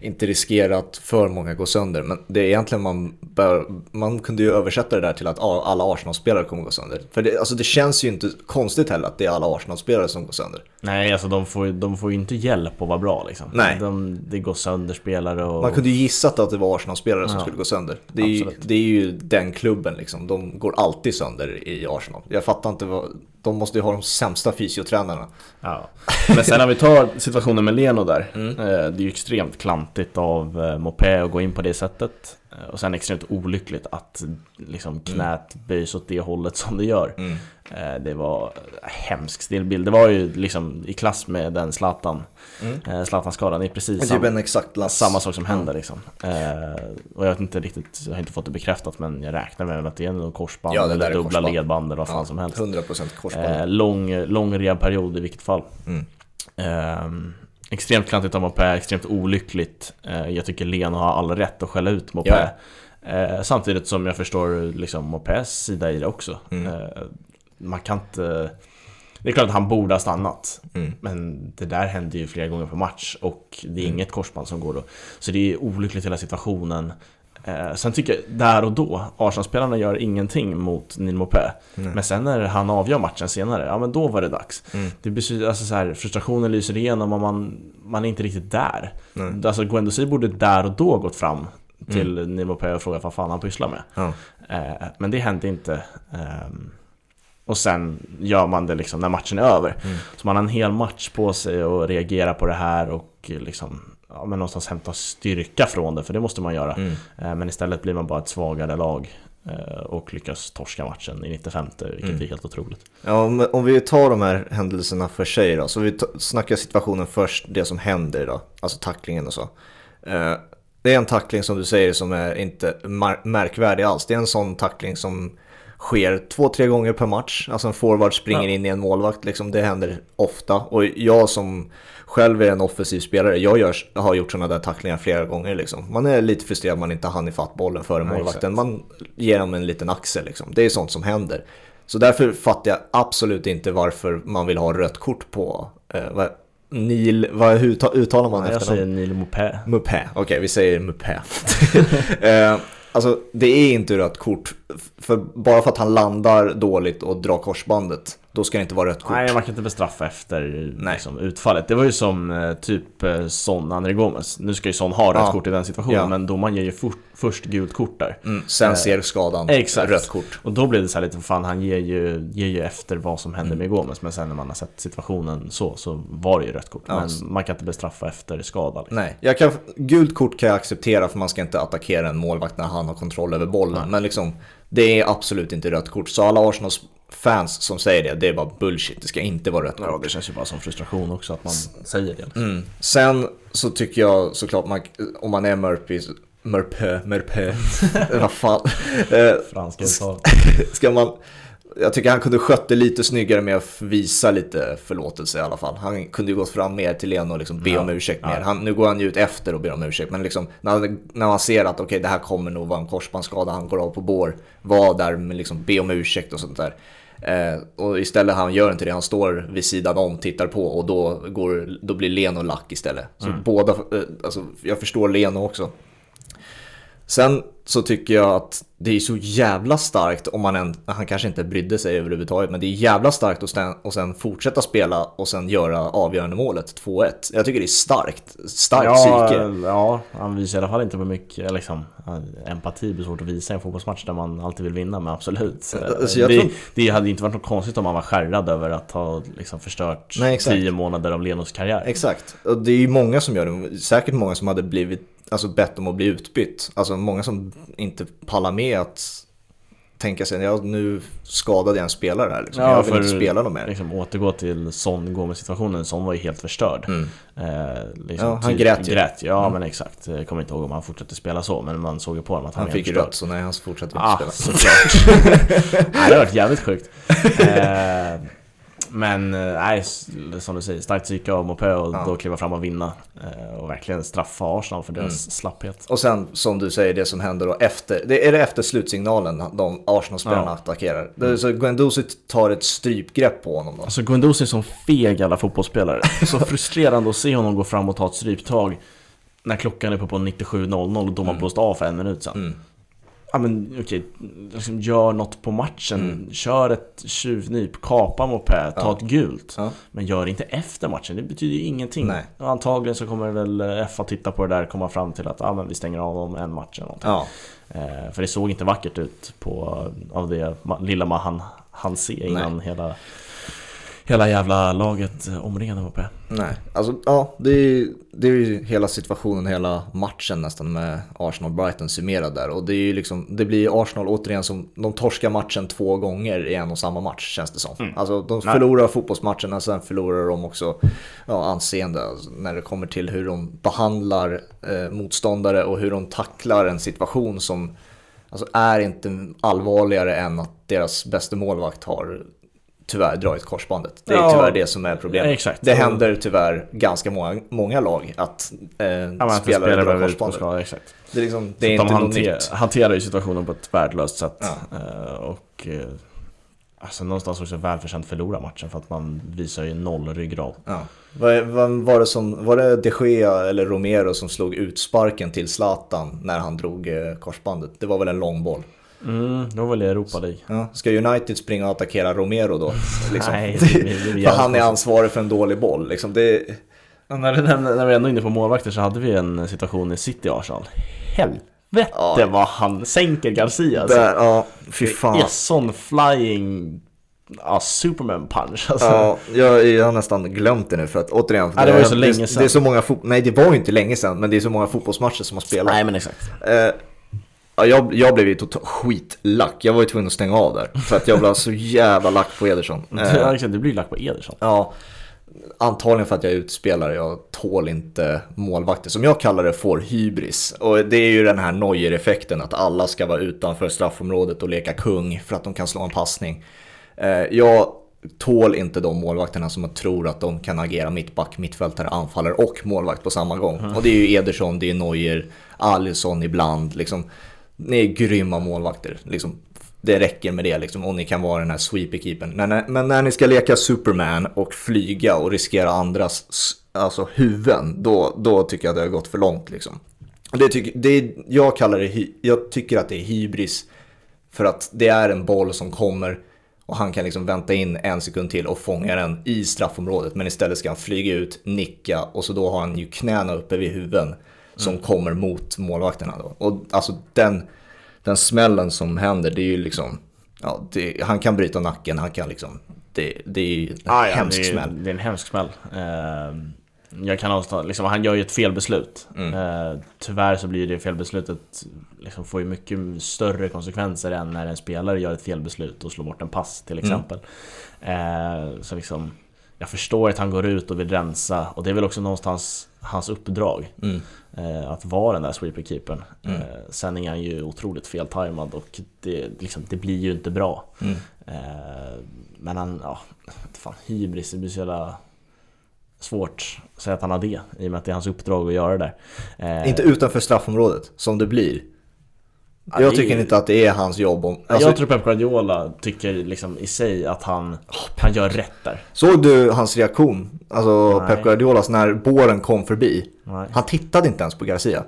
S1: inte riskera att för många går sönder. Men det är egentligen man bör, man kunde ju översätta det där till att alla Arsenal-spelare kommer gå sönder. För det, alltså det känns ju inte konstigt heller att det är alla Arsenal-spelare som går sönder.
S2: Nej, alltså de får, de får ju inte hjälp att vara bra liksom.
S1: Nej.
S2: De, det går sönder spelare och...
S1: Man kunde ju gissat att det var Arsenal-spelare som
S2: Ja.
S1: skulle gå sönder. Det är, ju, det är ju den klubben liksom. De går alltid sönder i Arsenal. Jag fattar inte vad... De måste ju ha de sämsta fysiotränarna.
S2: Ja. Men sen när vi tar situationen med Leno där.
S1: Mm.
S2: eh, Det är ju extremt klantigt av eh, Mopé att gå in på det sättet. Eh, Och sen extremt olyckligt att liksom knät böjs åt det hållet som det gör.
S1: Mm.
S2: Eh, Det var hemsk stillbild. Det var ju liksom i klass med den Zlatan.
S1: Mm.
S2: Eh, Zlatan-skadan. Det är precis
S1: Typ
S2: samma,
S1: exakt
S2: samma sak som händer liksom. Eh, Och jag vet inte riktigt, jag har inte fått det bekräftat men jag räknar med att det är något korsband
S1: Ja,
S2: eller dubbla
S1: korsband.
S2: ledband eller vad fan
S1: Ja,
S2: som helst.
S1: 100% korsband.
S2: Lång, lång rehabperiod i vilket fall.
S1: Mm.
S2: Ehm, extremt klantigt av Mopé, extremt olyckligt. Jag tycker Leno har all rätt att skälla ut Mopé.
S1: Ja.
S2: Samtidigt som jag förstår liksom Mopés sida i det också.
S1: Mm.
S2: Man kan inte... Det är klart att han borde ha stannat.
S1: Mm.
S2: Men det där händer ju flera gånger på match och det är
S1: Mm.
S2: inget korsband som går då. Så det är olyckligt hela situationen. Eh, sen tycker jag, där och då, Arsenal-spelarna gör ingenting mot Neil Mopé.
S1: Nej.
S2: Men sen när han avgör matchen senare, ja men då var det dags.
S1: Mm.
S2: Det betyder, alltså så här, frustrationen lyser igenom och man, man är inte riktigt där.
S1: Nej.
S2: Alltså Guendouzi borde där och då gått fram till
S1: Mm.
S2: Neil Mopé och frågat vad fan han pysslar med.
S1: Ja.
S2: Eh, men det hände inte. Ehm, och sen gör man det liksom när matchen är över.
S1: Mm.
S2: Så man har en hel match på sig att reagera på det här och liksom ja, men någonstans hämta styrka från det, för det måste man göra.
S1: Mm.
S2: Eh, men istället blir man bara ett svagare lag eh, och lyckas torska matchen i 95 vilket
S1: Mm.
S2: är helt otroligt.
S1: Ja, om, vi tar de här händelserna för sig då, så vi snackar situationen först, det som händer idag, alltså tacklingen och så. Eh, det är en tackling som du säger som är inte märkvärdig alls. Det är en sån tackling som sker två, tre gånger per match. Alltså en forward springer
S2: Ja.
S1: in i en målvakt, liksom, det händer ofta. Och jag som själv är en offensiv spelare, jag gör, har gjort sådana där tacklingar flera gånger. Liksom. Man är lite frustrerad man inte hann ifatt bollen före
S2: Ja,
S1: målvakten.
S2: exakt.
S1: Man ger dem en liten axel, liksom. det är sånt som händer. Så därför fattar jag absolut inte varför man vill ha rött kort på eh, vad, Neil, vad, hur ta- uttalar man
S2: jag
S1: efternamn?
S2: säger Neil Mopé.
S1: Mupé, okej vi säger Mupé. eh, alltså det är inte rött kort, för bara för att han landar dåligt och drar korsbandet, då ska det inte vara rött kort.
S2: Nej, man kan inte bestraffa efter liksom, utfallet. Det var ju som eh, typ eh, Son, André Gomes. Nu ska ju Son ha rött
S1: Ja.
S2: kort i den situationen,
S1: Ja.
S2: men domaren ger ju for, först gult kort där.
S1: Mm, sen
S2: Eh,
S1: ser skadan
S2: exakt.
S1: rött kort.
S2: Och då blev det så här lite, fan han ger ju, ger ju efter vad som hände
S1: Mm.
S2: med Gomes Men sen när man har sett situationen så, så var det ju rött kort
S1: Ja,
S2: Men man kan inte bestraffa efter skada liksom.
S1: Nej, jag kan, gult kort kan jag acceptera för man ska inte attackera en målvakt när han har kontroll över bollen. Men liksom, det är absolut inte rött kort. Så alla Arsenals fans som säger det, det är bara bullshit. Det ska inte vara rött kort.
S2: Ja, det känns ju bara som frustration också att man säger det
S1: Mm. Sen så tycker jag såklart man, om man är Murphy, Murpö, Murpö, vad fan. Eh,
S2: Franska uttal
S1: ska man, jag tycker han kunde skött det lite snyggare med att visa lite förlåtelse i alla fall. Han kunde ju gått fram mer till Leno och liksom be
S2: Ja.
S1: om ursäkt
S2: Ja.
S1: mer. Han, nu går han ju ut efter och ber om ursäkt, men liksom när, när man ser att okej det här kommer nog vara en korsbandsskada, han går av på bår, var där med liksom be om ursäkt och sånt där. Eh, och istället han gör inte det, han står vid sidan om, tittar på och då, går, då blir Leno lack istället. Så båda, eh, alltså jag förstår Leno också. Sen så tycker jag att det är så jävla starkt om man än, han kanske inte brydde sig överhuvudtaget, men det är jävla starkt att sen, och sen fortsätta spela och sen göra avgörande målet 2-1. Jag tycker det är starkt, starkt
S2: Ja,
S1: psyke.
S2: ja, han visar i alla fall inte på mycket liksom, empati blir svårt att visa i en fotbollsmatch där man alltid vill vinna, men absolut.
S1: Alltså,
S2: det,
S1: tror-
S2: det hade inte varit något konstigt om man var skärrad över att ha liksom, förstört
S1: Nej,
S2: tio månader av Lenos karriär.
S1: Exakt, och det är ju många som gör det, säkert många som hade blivit, alltså bett om att bli utbytt. Alltså många som inte pallar med att tänka sig, ja nu skadade jag en spelare här liksom. jag vill inte spela någon mer.
S2: Liksom, återgå till Son Gomes situationen, Son var ju helt förstörd.
S1: Mm.
S2: Eh, liksom,
S1: Ja, han
S2: typ-
S1: grät ju. Mm.
S2: grät Ja, men exakt. Jag kommer inte ihåg om han fortsatte spela så, men man såg ju på honom att han,
S1: Han fick rött, så nej han fortsatte inte
S2: Ah,
S1: spela.
S2: såklart. det har varit jävligt sjukt. Eh, men eh, nej, som du säger, starkt psyke av Mopé och
S1: Ja.
S2: då kliva fram och vinna. Eh, och verkligen straffa Arsenal för deras
S1: Mm.
S2: slapphet.
S1: Och sen som du säger, det som händer då efter, det är det efter slutsignalen de Arsenal-spelarna
S2: Ja.
S1: attackerar. Är så Guendouzi tar ett strypgrepp på honom då.
S2: Alltså Guendouzi är som feg alla fotbollsspelare. Så frustrerande att se honom gå fram och ta ett stryptag när klockan är på, på 97.00 och domaren blåst av för en minut sedan.
S1: Mm.
S2: Ja men okej, liksom gör något på matchen.
S1: Mm.
S2: Kör ett tjuvnyp, kapa Mopé, ta
S1: Ja.
S2: ett gult.
S1: Ja.
S2: Men gör inte efter matchen, det betyder ju ingenting.
S1: Nej.
S2: Antagligen så kommer väl eh, FA titta på det där och komma fram till att ah, men vi stänger av om en match eller någonting.
S1: Ja,
S2: Eh, för det såg inte vackert ut på, av det lilla man han, han se innan hela, hela jävla laget eh, omringade Mopé.
S1: nej. Alltså ja, det är, det är ju hela situationen, hela matchen nästan med Arsenal-Brighton summerad där. Och det är ju liksom, det blir Arsenal återigen som, de torskar matchen två gånger i en och samma match känns det som. Alltså de
S2: Nej.
S1: förlorar fotbollsmatcherna, sen förlorar de också ja, anseende alltså, när det kommer till hur de behandlar eh, motståndare och hur de tacklar en situation som alltså, är inte allvarligare än att deras bästa målvakt har tyvärr dragit korsbandet. Det är
S2: Ja,
S1: tyvärr det som är problemet.
S2: exakt.
S1: Det händer tyvärr ganska många, många lag att eh,
S2: Ja,
S1: spelare drar korsbandet.
S2: skada, exakt.
S1: Det är, liksom, det är inte
S2: de
S1: något
S2: hanter,
S1: nytt.
S2: hanterar ju situationen på ett värdelöst sätt.
S1: Ja.
S2: Eh, och eh, alltså någonstans också välförtjänt förlora matchen för att man visar ju noll ryggrad.
S1: Ja. Vad, vad var, det som, var det de Gea eller Romero som slog ut sparken till Zlatan när han drog eh, korsbandet? Det var väl en lång boll?
S2: Mm, då var det Europa League.
S1: Ja. Ska United springa och attackera Romero då? Liksom?
S2: Nej, det det blir
S1: För han är ansvarig för en dålig boll. Liksom det,
S2: Ja, När, när, när vi är ändå inne på målvakter så hade vi en situation i City Arsenal. Helvete
S1: Ja.
S2: vad han sänker Garcia alltså.
S1: där, ja, fy fan.
S2: Det är sån flying ja, Superman punch alltså.
S1: Ja, jag, jag har nästan glömt det nu för att återigen.
S2: Ja, det var ju så länge sedan.
S1: Det är så många fot- Nej, det var ju inte länge sedan, men det är så många fotbollsmatcher som har spelats.
S2: Nej men exakt.
S1: Eh, ja, jag, jag blev ju totalt skitlack. Jag var ju tvungen att stänga av där. För att jag blev så jävla lack på Ederson. Eh,
S2: Ja, exakt. Det blir lack på Ederson.
S1: ja, antagligen för att jag är utspelare. Jag tål inte målvakter. Som jag kallar det får hybris. Och det är ju den här Neuer-effekten. Att alla ska vara utanför straffområdet och leka kung för att de kan slå en passning. Eh, jag tål inte de målvakterna som tror att de kan agera mittback, mittfältare, anfallare och målvakt på samma gång. Och det är ju Ederson, det är Neuer, Alisson ibland. Liksom, ni är grymma målvakter. Liksom, det räcker med det liksom, och ni kan vara den här sweeper-keepern. Men, när- men när ni ska leka Superman och flyga och riskera andras alltså, huvuden, då, då tycker jag att det har gått för långt. Liksom. Det tyck, det, jag, kallar det, jag tycker att det är hybris för att det är en boll som kommer och han kan liksom vänta in en sekund till och fånga den i straffområdet. Men istället ska han flyga ut, nicka och så då har han ju knäna uppe vid huvuden som kommer mot målvakterna. Då. Och alltså den, den smällen som händer, det är ju liksom, ja, det, han kan bryta nacken, han kan liksom, det, det är ju en
S2: Ah, ja,
S1: hemsk
S2: det, är,
S1: smäll.
S2: det är en hemsk smäll. Eh, jag kan avstå, liksom, han gör ju ett felbeslut.
S1: Mm.
S2: Eh, tyvärr så blir det felbeslutet liksom, får ju mycket större konsekvenser än när en spelare gör ett felbeslut och slår bort en pass till
S1: Mm.
S2: exempel. Eh, så liksom, jag förstår att han går ut och vill rensa och det är väl också någonstans hans uppdrag.
S1: Mm.
S2: Eh, att vara den där sweeper-keepern.
S1: Mm.
S2: Eh, sen är han ju otroligt feltajmad och det, liksom, det blir ju inte bra.
S1: Mm.
S2: Eh, men han, ja, fan hybris, det blir så jävla svårt att säga att han har det i och med att det är hans uppdrag att göra det där. Eh,
S1: Inte utanför straffområdet, som det blir.
S2: Ja,
S1: jag
S2: är
S1: tycker inte att det är hans jobb. Om, alltså,
S2: jag tror Pep Guardiola tycker liksom i sig att han, han gör rätt där.
S1: Såg du hans reaktion? Alltså
S2: Nej.
S1: Pep Guardiolas när båren kom förbi.
S2: Nej.
S1: Han tittade inte ens på Garcia.
S2: Nej,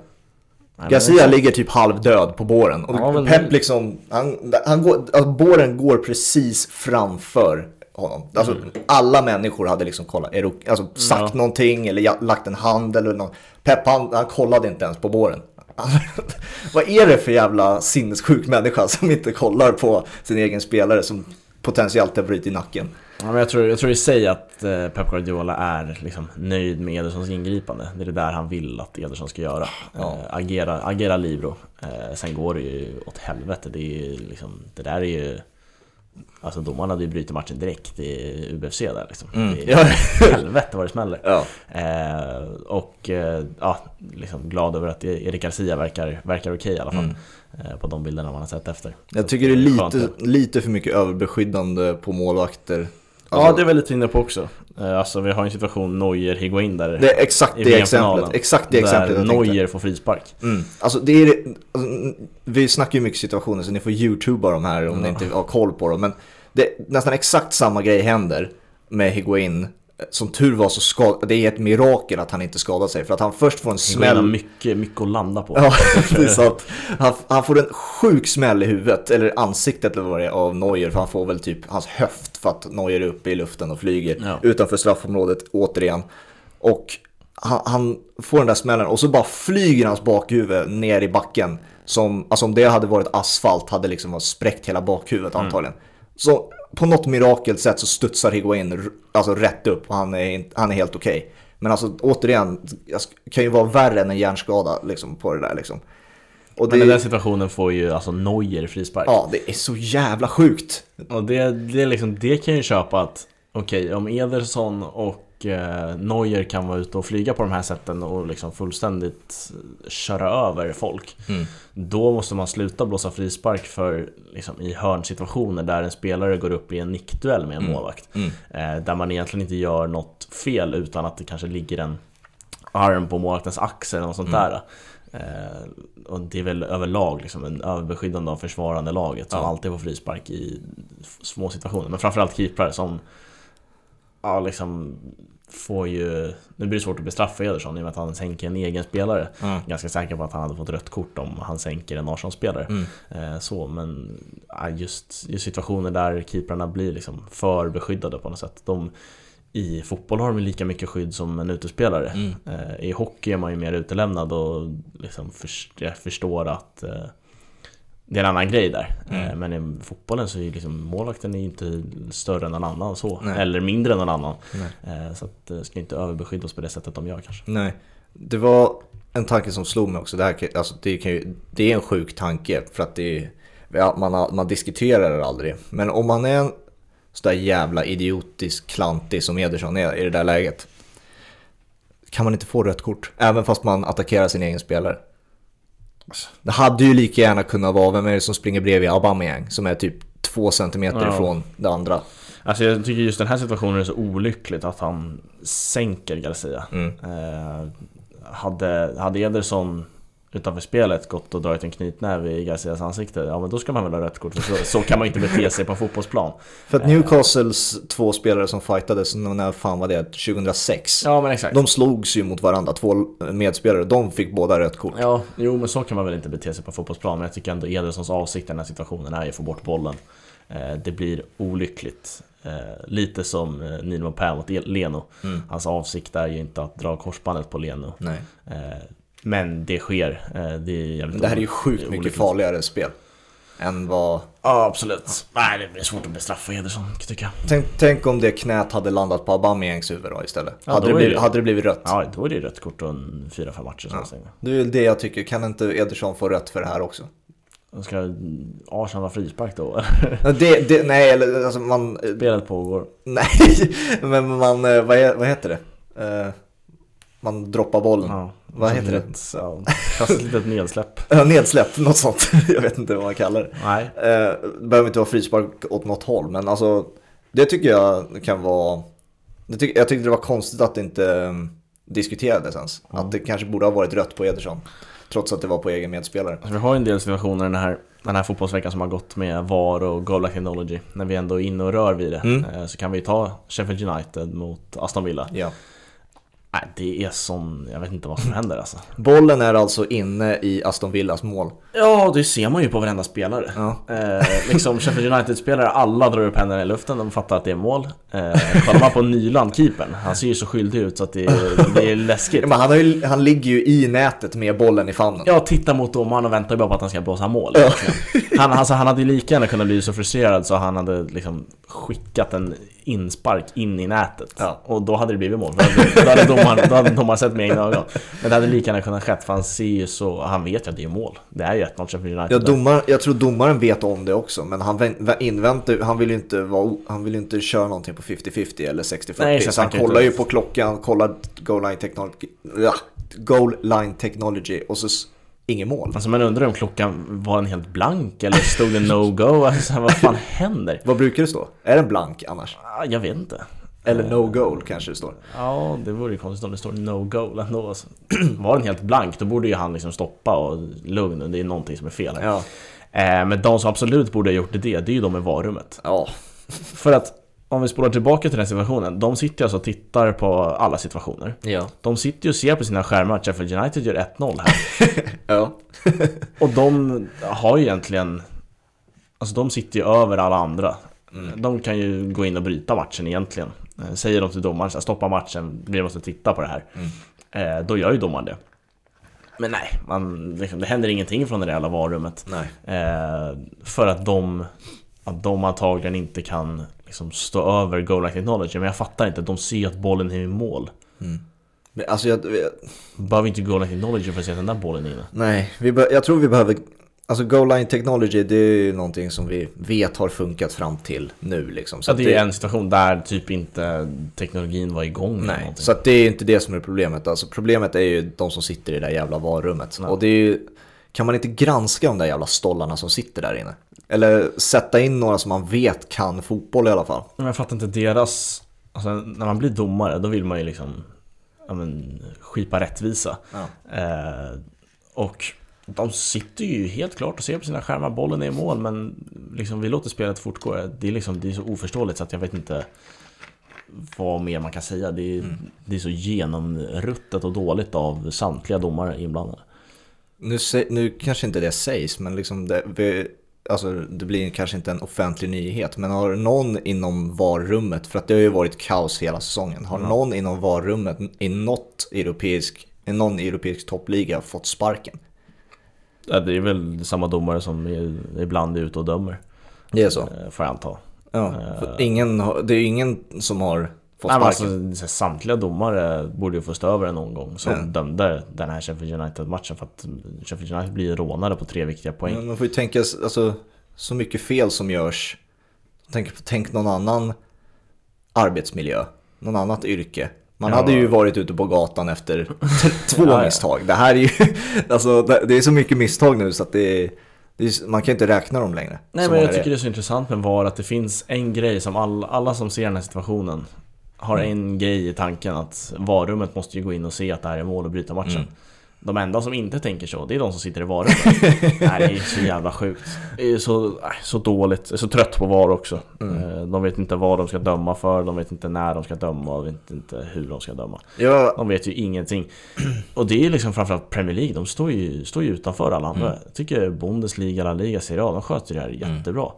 S2: men
S1: Garcia
S2: är-
S1: ligger typ halvdöd på båren. Och
S2: Ja, men-
S1: Pep liksom, han, han går, alltså, båren går precis framför honom. Alltså, Alla människor hade liksom kollat, alltså, sagt
S2: Mm. Ja.
S1: någonting eller lagt en hand eller något. Pep han, han kollade inte ens på båren. Vad är det för jävla sinnessjuk människa som inte kollar på sin egen spelare som potentiellt har brutit nacken?
S2: Ja, men jag, tror, jag tror i sig att eh, Pep Guardiola är liksom nöjd med Edersons ingripande. Det är det där han vill att Ederson ska göra.
S1: Ja.
S2: Eh, agera, agera libero. Eh, sen går det ju åt helvete. Det, är ju liksom, det där är ju... Alltså domaren hade ju brutit matchen direkt i UBFC där liksom.
S1: Mm. Ja.
S2: helvete vad det smäller.
S1: Ja.
S2: Eh, och eh, ja, liksom glad över att Erik Garcia verkar, verkar okej i alla fall.
S1: Mm.
S2: Eh, på de bilderna man har sett efter.
S1: Jag tycker det är lite, lite för mycket överbeskyddande på målvakter.
S2: Ja,
S1: Alltså,
S2: det är väl lite inne på också. Eh, Alltså vi har en situation Neuer, Higuain där.
S1: det är exakt det exemplet. Exakt det exemplet
S2: Där. Neuer får frispark.
S1: Mm. Alltså det är alltså, Vi snackar ju mycket situationer så ni får youtuba de här om ni
S2: Ja.
S1: inte har koll på dem. Men det, nästan exakt samma grej händer med Higuain. Som tur var så skad, det är ett mirakel att han inte skadade sig. För att han först får en smäll.
S2: mycket, mycket att landa på.
S1: Ja, det är så att han, han får en sjuk smäll i huvudet, eller ansiktet eller vad det är, av Neuer. För han får väl typ hans höft för att Neuer är uppe i luften och flyger
S2: Ja.
S1: utanför straffområdet återigen. Och han, han får den där smällen och så bara flyger hans bakhuvud ner i backen. Som, alltså om det hade varit asfalt hade liksom spräckt hela bakhuvudet antagligen. Så på något mirakelt sätt så studsar Higuain alltså rätt upp och han är, han är helt okej. Men alltså återigen, det kan ju vara värre än en hjärnskada liksom, på det där liksom. Och
S2: Men
S1: det,
S2: i den situationen får ju alltså Neuer frispark.
S1: ja, det är så jävla sjukt.
S2: Och det, det, liksom, det kan ju köpa att okej, om Ederson och Neuer kan vara ute och flyga på de här sätten och liksom fullständigt eh, köra över folk. Då måste man sluta blåsa frispark för liksom, i hörnsituationer där en spelare går upp i en nickduell med en målvakt.
S1: Mm.
S2: Eh, där man egentligen inte gör något fel utan att det kanske ligger en arm på målvaktens axel eller något sånt där. Eh, och det är väl överlag liksom en överbeskyddande av försvarande laget som
S1: Ja.
S2: alltid får frispark i små situationer. Men framförallt keeprar som ja, liksom får ju... Nu blir det svårt att bestraffa Ederson i och med att han sänker en egen spelare.
S1: Mm.
S2: Ganska säker på att han hade fått rött kort om han sänker en Arsenal-spelare.
S1: Mm.
S2: Eh, så, men ja, just, just situationer där keeprarna blir liksom för beskyddade på något sätt. De, I fotboll har de lika mycket skydd som en utespelare.
S1: Mm.
S2: Eh, I hockey är man ju mer utelämnad och liksom jag förstår att eh, det är en annan grej där.
S1: Mm.
S2: Eh, men i fotbollen så är ju liksom målvakten är inte större än någon annan så.
S1: Nej.
S2: Eller mindre än någon annan.
S1: Nej.
S2: Eh, så att det ska inte överbeskyddas på det sättet de gör kanske.
S1: Nej, det var en tanke som slog mig också. Det, här, alltså, det, ju, det är en sjuk tanke för att det är, ja, man, man diskuterar det aldrig. Men om man är en sådär jävla idiotisk klantig som Ederson är i det där läget. Kan man inte få rött kort? Även fast man attackerar sin egen spelare. Det hade ju lika gärna kunnat vara, vem är det som springer bredvid Aubameyang som är typ två centimeter
S2: Ja.
S1: ifrån det andra.
S2: Alltså jag tycker just den här situationen är så olyckligt att han sänker Garcia.
S1: Mm.
S2: Eh, hade, hade Ederson utanför spelet gått och dragit en knytnäve i Garcias ansikte, ja men då ska man väl ha rött kort så, så kan man inte bete sig på en fotbollsplan.
S1: För att Newcastles två spelare som fightades, när fan var det? 2006?
S2: Ja men exakt.
S1: De slogs ju mot varandra, två medspelare, de fick båda rött kort.
S2: Ja, jo men så kan man väl inte bete sig på fotbollsplan, men jag tycker ändå Edersons avsikt i den här situationen är ju att få bort bollen. Eh, det blir olyckligt. Eh, lite som eh, Nino Pär mot El- Leno.
S1: Mm.
S2: Hans avsikt är ju inte att dra korsbandet på Leno.
S1: Nej.
S2: Men det sker. Eh, det är
S1: det här är ju sjukt mycket farligare spel. Än vad...
S2: Ja, absolut. Nej, det blir svårt att bestraffa Ederson, tycker jag.
S1: Tänk, tänk om det knät hade landat på Aubameyangs huvud då istället.
S2: Ja,
S1: hade,
S2: då
S1: det blivit,
S2: det-
S1: hade det blivit rött?
S2: Ja, då är det rött kort och en 4-5 matcher
S1: Ja.
S2: stänger.
S1: Det är väl det jag tycker, kan inte Ederson få rött för det här också?
S2: Ska Arsenal ha frispark då?
S1: det, det, nej, eller alltså man...
S2: Spelet pågår.
S1: Nej, men man, eh, vad, vad heter det? Uh, man droppar bollen. Ja, vad heter det?
S2: Ja, ett litet nedsläpp.
S1: Nedsläpp, något sånt. Jag vet inte vad man kallar det.
S2: Nej.
S1: Det behöver inte vara frispark åt något håll, men alltså det tycker jag kan vara... Tyck, jag tyckte det var konstigt att det inte um, diskuterades ens. Mm. Att det kanske borde ha varit rött på Ederson. Trots att det var på egen medspelare.
S2: Alltså, vi har en del situationer den här, den här fotbollsveckan som har gått med VAR och Goal Technology. När vi ändå är inne och rör vid det. Mm. Eh, så kan vi ta Sheffield United mot Aston Villa.
S1: Ja.
S2: Nej, det är sån, jag vet inte vad som händer alltså.
S1: Bollen är alltså inne i Aston Villas mål.
S2: Ja, det ser man ju på varenda spelare. Ja. Eh, liksom Sheffield United-spelare, alla drar upp händerna i luften, de fattar att det är mål. Eh, kollar man på Nyland, keepern, han ser ju så skyldig ut så att det är, det är läskigt.
S1: Men han, ju, han ligger ju i nätet med bollen i famnen.
S2: Ja, tittar mot domaren och väntar bara på att han ska blåsa mål. Ja. Han, alltså, han hade ju lika gärna kunnat bli så frustrerad så han hade liksom skickat en inspark in i nätet. Ja. Och då hade det blivit mål. Då hade, då hade domaren, då hade domaren sett med egna ögon. Men det hade lika gärna kunnat skett för han ser ju så, han vet ju att det är mål. Det är ju 1-0 Sheffield United.
S1: Ja, domar, jag tror domaren vet om det också. Men han inväntar han vill ju inte, vara, han vill inte köra någonting på 50-50 eller 60-40. Så han kollar ju på klockan, kollar goal line technology, goal line technology och så inget mål.
S2: Alltså man undrar om klockan var den helt blank eller stod det no-go? Alltså vad fan händer?
S1: vad brukar det stå? Är den blank annars?
S2: Ah, jag vet inte.
S1: Eller no goal kanske det står.
S2: Ja, det vore ju konstigt om det står no goal ändå. Alltså, var den helt blank, då borde ju han liksom stoppa och lugn. Det är någonting som är fel här. Ja. Eh, men de som absolut borde ha gjort det, det är ju de i varummet.
S1: Ja.
S2: För att om vi spolar tillbaka till den situationen, de sitter alltså och tittar på alla situationer.
S1: Ja.
S2: De sitter ju och ser på sina skärmar att Sheffield United gör 1-0 här.
S1: ja.
S2: och de har ju egentligen, alltså de sitter ju över alla andra. Mm. De kan ju gå in och bryta matchen egentligen. Eh, säger de till domaren så stoppa matchen, vi måste titta på det här. Mm. Eh, då gör ju domaren det. Men nej, man, liksom, det händer ingenting från det där jävla varummet. Eh, för att de, att de antagligen inte kan liksom stå över goal line technology. Men jag fattar inte, de ser att bollen är i mål.
S1: Mm. Men alltså jag, jag...
S2: Behöver inte goal line technology för att se att den där bollen är inne.
S1: Nej, vi jag tror vi behöver Alltså goal line technology det är ju någonting som vi vet har funkat fram till nu liksom.
S2: Så ja, det är det... en situation där typ inte teknologin var igång.
S1: Nej, så att det är inte det som är problemet. Alltså problemet är ju de som sitter i det där jävla varummet. Ja. Och det är ju, kan man inte granska de där jävla stollarna som sitter där inne? Eller sätta in några som man vet kan fotboll i alla fall.
S2: Men jag fattar inte deras... Alltså, när man blir domare då vill man ju liksom ja, men, skipa rättvisa. Ja. Eh, och de sitter ju helt klart och ser på sina skärmar, bollen är i mål men liksom, vi låter spelet fortgå. Det är, liksom, det är så oförståeligt så att jag vet inte vad mer man kan säga. Det är, mm. det är så genomruttet och dåligt av samtliga domare inblandade.
S1: Nu, nu kanske inte det sägs, men liksom det, vi, alltså det blir kanske inte en offentlig nyhet, men har någon inom varummet, för att det har ju varit kaos hela säsongen, har mm. någon inom varummet i något europeisk, i någon europeisk toppliga fått sparken?
S2: Ja, det är väl samma domare som ibland är ute och dömer.
S1: Det är så?
S2: Eh, får jag anta.
S1: Ja, uh, ingen, det är ingen som har fått
S2: sparken. Alltså, samtliga domare borde ju få stå över det någon gång som mm. dömde den här Sheffield United-matchen för att Sheffield United blir rånade på tre viktiga poäng.
S1: Men man får ju tänka, alltså, så mycket fel som görs. Tänk, tänk någon annan arbetsmiljö, någon annat yrke. Man ja. hade ju varit ute på gatan efter två ja, misstag. Det här är ju, alltså det är så mycket misstag nu så att det är, det är man kan inte räkna dem längre.
S2: Nej men jag tycker det är så intressant med VAR att det finns en grej som all, alla som ser den här situationen har mm. en grej i tanken att VAR-rummet måste ju gå in och se att det här är mål och bryta matchen. Mm. De enda som inte tänker så, det är de som sitter i varummet. Det är så jävla sjukt. Det är så, så dåligt. Är så trött på VAR också. Mm. Eh, de vet inte vad de ska döma för, de vet inte när de ska döma och vet inte hur de ska döma.
S1: Ja.
S2: De vet ju ingenting. Och det är liksom framförallt Premier League, de står ju, står ju utanför alla andra. Mm. Jag tycker Bundesliga, La Liga, Serie A, de sköter det här mm. jättebra. Mm.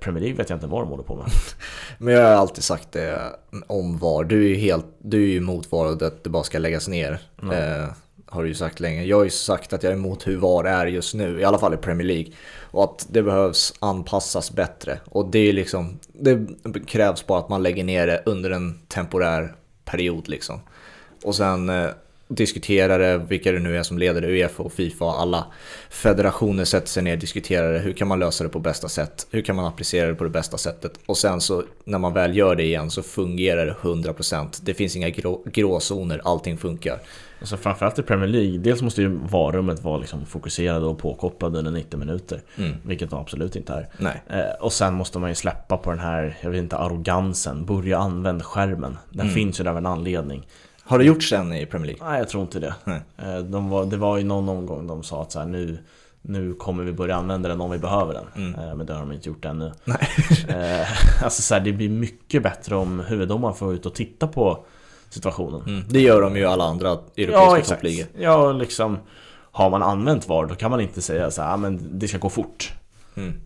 S2: Premier League vet jag inte vad de håller på med.
S1: Men jag har alltid sagt det om VAR. Du är ju helt, du är ju emot VAR och att det bara ska läggas ner. Mm. Eh, har du ju sagt länge. Jag har ju sagt att jag är emot hur VAR är just nu, i alla fall i Premier League. Och att det behövs anpassas bättre. Och det är liksom, det krävs bara att man lägger ner det under en temporär period liksom. Och sen, diskuterar det, vilka det nu är som leder det, Uefa och Fifa, alla federationer sätter sig ner och diskuterar det. Hur kan man lösa det på bästa sätt? Hur kan man applicera det på det bästa sättet? Och sen så när man väl gör det igen så fungerar det 100%. Det finns inga grå, gråzoner, allting funkar.
S2: Alltså framförallt i Premier League, dels måste ju varummet vara liksom fokuserade och påkopplade under 90 minuter.
S1: Mm.
S2: Vilket de absolut inte är.
S1: Nej.
S2: Eh, och sen måste man ju släppa på den här, jag vet inte, arrogansen. Börja använda skärmen. Den
S1: Mm.
S2: finns ju där av en anledning.
S1: Har det gjorts än i Premier League?
S2: Nej, jag tror inte det. Eh, de var, det var ju någon omgång de sa att så här, nu, nu kommer vi börja använda den om vi behöver den.
S1: Mm.
S2: Eh, men det har de inte gjort ännu.
S1: Nej.
S2: Eh, alltså så här, det blir mycket bättre om huvuddomaren får ut och titta på situationen.
S1: Mm. Det gör de ju alla andra europeiska
S2: Ja,
S1: toppligor.
S2: Ja, liksom Har man använt VAR då kan man inte säga så här, "Ah, men det ska gå fort.
S1: Mm.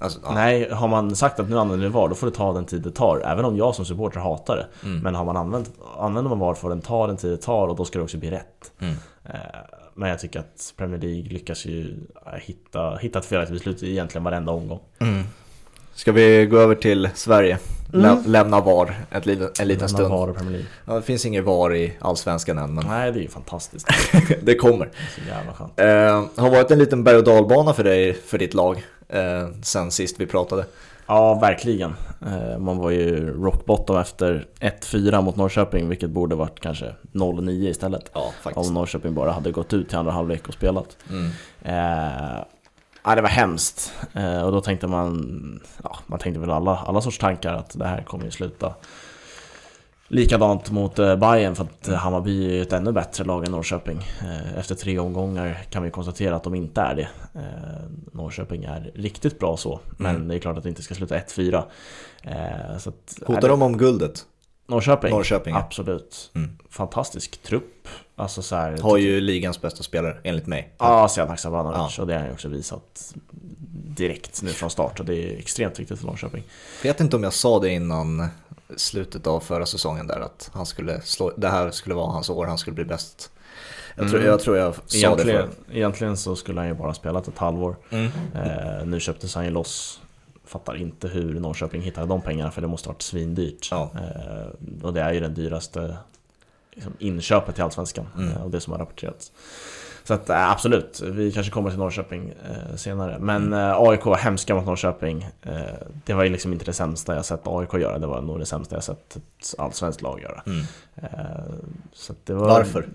S1: Alltså, ja.
S2: Nej, har man sagt att nu använder vi VAR, då får det ta den tid det tar. Även om jag som supporter hatar det.
S1: Mm.
S2: Men har man använt, använder man VAR får den ta den tid det tar och då ska det också bli rätt.
S1: Mm.
S2: Eh, Men jag tycker att Premier League lyckas ju eh, hitta, hitta ett felaktigt beslut i egentligen varenda omgång.
S1: Mm. Ska vi gå över till Sverige?
S2: Mm.
S1: Lämna VAR ett en liten
S2: Lämna
S1: stund.
S2: VAR och Premier League.
S1: Ja, det finns ingen VAR i Allsvenskan än, men
S2: Nej, det är ju fantastiskt.
S1: det kommer.
S2: Det är så jävla skönt.
S1: Eh, har varit en liten berg och dalbana för dig, för ditt lag, eh, sen sist vi pratade.
S2: Ja, verkligen. Eh, Man var ju rock bottom efter 1-4 mot Norrköping, vilket borde varit kanske 0-9 istället.
S1: Ja, faktiskt.
S2: Om Norrköping bara hade gått ut till andra halvlek och spelat.
S1: Mm.
S2: Eh, ja, det var hemskt. Eh, och då tänkte man, ja, man tänkte väl alla, alla sorts tankar att det här kommer ju sluta likadant mot eh, Bayern för att eh, Hammarby är ett ännu bättre lag än Norrköping. Eh, efter tre omgångar kan vi konstatera att de inte är det. Norrköping är riktigt bra så, men
S1: Mm.
S2: det är klart att det inte ska sluta 1-4. Eh, så att, är
S1: Hotar de om guldet?
S2: Norrköping?
S1: Norrköping ja.
S2: Absolut.
S1: Mm.
S2: Fantastisk trupp. Alltså så här,
S1: Har ju ligans bästa spelare, enligt mig.
S2: Ja, Sead Haksabanovic och det har han ju också visat direkt nu från start och det är extremt viktigt för Norrköping.
S1: Vet inte om jag sa det innan slutet av förra säsongen där att han skulle slå, det här skulle vara hans år, han skulle bli bäst. Jag tror
S2: Mm.
S1: jag, tror jag sa det
S2: Egentligen,
S1: förr.
S2: egentligen så skulle han ju bara spelat ett halvår.
S1: Mm.
S2: Eh, nu köptes han ju loss. Fattar inte hur Norrköping hittade de pengarna för det måste varit svindyrt.
S1: Ja.
S2: Eh, och det är ju den dyraste liksom, inköpet till Allsvenskan
S1: Mm.
S2: eh, och det som har rapporterats. Så att eh, absolut, vi kanske kommer till Norrköping eh, senare. Men
S1: Mm.
S2: eh, AIK, hemska mot Norrköping. Eh, det var ju liksom inte det sämsta jag sett AIK göra, det var nog det sämsta jag sett ett allsvenskt lag göra.
S1: Mm.
S2: Eh, så det var,
S1: Varför?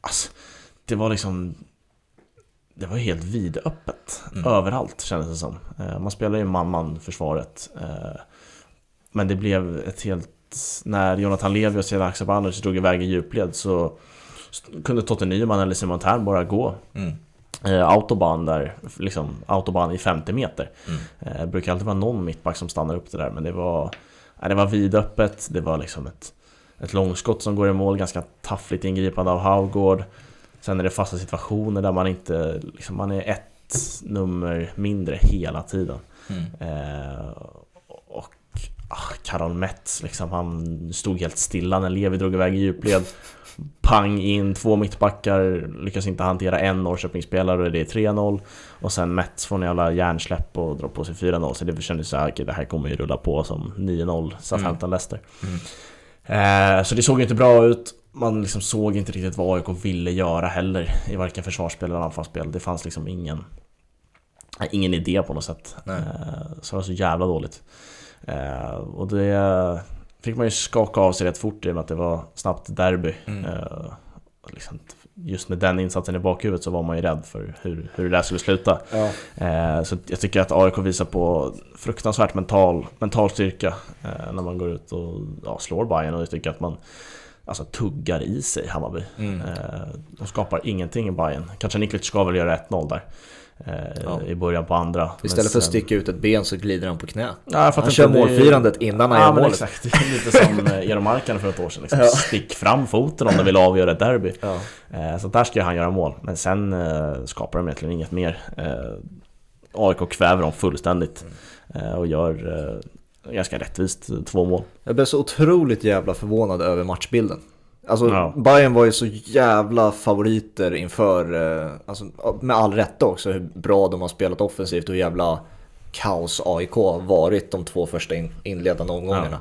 S2: Alltså, det var liksom Det var helt vidöppet
S1: Mm.
S2: Överallt kändes det som Eh, Man spelar ju man-man försvaret Men det blev ett helt När Jonathan Levi och Sedan Haksabanovic drog iväg i djupled så Kunde Totte Nyman eller Simon Thern bara gå
S1: Mm.
S2: eh, Autobahn där, liksom Autobahn i 50 meter
S1: Mm.
S2: Eh, Det brukar alltid vara någon mittback som stannar upp det där men det var nej, Det var vidöppet, det var liksom ett Ett långskott som går i mål, ganska taffligt ingripande av Haugård Sen är det fasta situationer där man inte, liksom man är ett nummer mindre hela tiden
S1: Mm.
S2: eh, Och ah, Karol Metz liksom, han stod helt stilla när Levi drog iväg i djupled Pang in, två mittbackar, lyckas inte hantera en Norrköpingsspelare och det är 3-0 Och sen Metz får en jävla hjärnsläpp och drar på sig 4-0 Så det kändes såhär, okej det här kommer ju rulla på som 9-0 Southampton-Leicester
S1: Mm.
S2: eh, Så det såg ju inte bra ut. Man liksom såg inte riktigt vad AIK ville göra heller I varken försvarsspel eller anfallsspel. Det fanns liksom ingen Ingen idé på något sätt. Eh, Så det var så jävla dåligt. Eh, Och det fick man ju skaka av sig rätt fort i och med att det var snabbt derby
S1: Mm.
S2: eh, liksom, Just med den insatsen i bakhuvudet så var man ju rädd för hur, hur det där skulle sluta
S1: Ja.
S2: Eh, Så jag tycker att AIK visar på fruktansvärt mental, mental styrka eh, när man går ut och ja, slår Bayern och jag tycker att man alltså, tuggar i sig Hammarby.
S1: Mm.
S2: De skapar ingenting i Bayern. Kanske Niklic ska väl göra 1-0 där
S1: Ja.
S2: i början på andra.
S1: Istället för att sticka ut ett ben så glider han på knä.
S2: Ja,
S1: Han kör
S2: inte, det är-
S1: målfirandet innan han
S2: Ja
S1: gör målet.
S2: exakt, det är lite som eh, Eero Markkanen för ett år sedan liksom.
S1: Ja.
S2: Stick fram foten om du vill avgöra ett derby
S1: Ja.
S2: Eh, Så där ska han göra mål, men sen eh, skapar de egentligen inget mer eh, AIK kväver dem fullständigt eh, och gör eh, ganska rättvist eh, två mål
S1: Jag blev så otroligt jävla förvånad över matchbilden. Alltså
S2: Ja.
S1: Bayern var ju så jävla favoriter inför, eh, alltså, med all rätta också, hur bra de har spelat offensivt och hur jävla kaos AIK har varit de två första in, inledande omgångarna.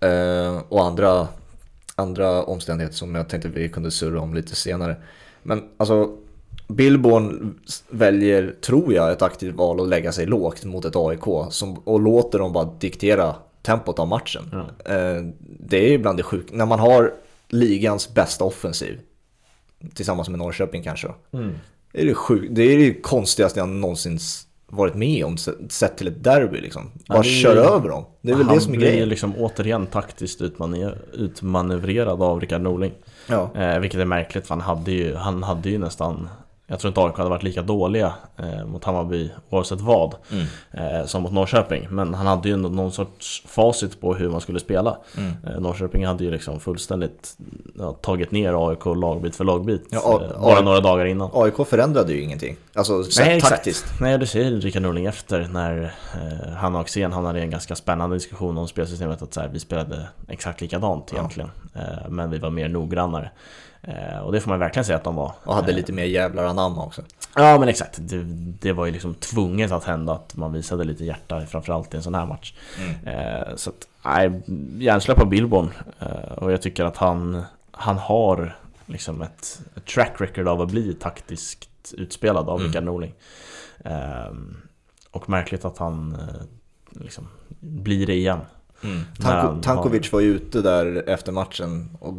S1: Eh, och andra, andra omständigheter som jag tänkte vi kunde surra om lite senare. Men alltså, Billborn väljer, tror jag, ett aktivt val att lägga sig lågt mot ett AIK som, och låter dem bara diktera tempot av matchen.
S2: Ja.
S1: Eh, det är ibland det sjuka, när man har ligans bästa offensiv, tillsammans med Norrköping kanske,
S2: Mm.
S1: det är det, sjuk, det, är det konstigaste jag någonsin varit med om, sett- till ett derby liksom.
S2: Ja,
S1: Bara
S2: är-
S1: kör över dem. Det är väl
S2: han
S1: det som är
S2: blir
S1: grejen.
S2: liksom återigen taktiskt utmanövrerad av Rickard Norling.
S1: Ja.
S2: Eh, vilket är märkligt för han hade ju, han hade ju nästan jag tror inte AIK hade varit lika dåliga eh, mot Hammarby oavsett vad
S1: Mm.
S2: eh, som mot Norrköping. Men han hade ju ändå någon sorts facit på hur man skulle spela.
S1: Mm.
S2: Eh, Norrköping hade ju liksom fullständigt ja, tagit ner AIK lagbit för lagbit
S1: Ja,
S2: eh, bara några dagar innan.
S1: AIK förändrade ju ingenting. Alltså
S2: Nej, exakt.
S1: taktiskt.
S2: Nej, det säger Rickard Norling efter när eh, han och Axén hamnade i en ganska spännande diskussion om spelsystemet att så här, vi spelade exakt likadant
S1: Ja.
S2: egentligen. Eh, men vi var mer noggrannare. Eh, och det får man verkligen säga att de var.
S1: Och hade lite mer jävlar anamma också.
S2: Ja men exakt, det, det var ju liksom tvunget att hända att man visade lite hjärta framförallt i en sån här match.
S1: Mm.
S2: Eh, så att, nej, hjärnsläpp på Billborn. Eh, och jag tycker att han, han har liksom ett, ett track record av att bli taktiskt utspelad av
S1: Mm.
S2: Rickard Norling. Och märkligt att han liksom blir det igen.
S1: Mm. Tanko, Tankovic var ju ute där efter matchen och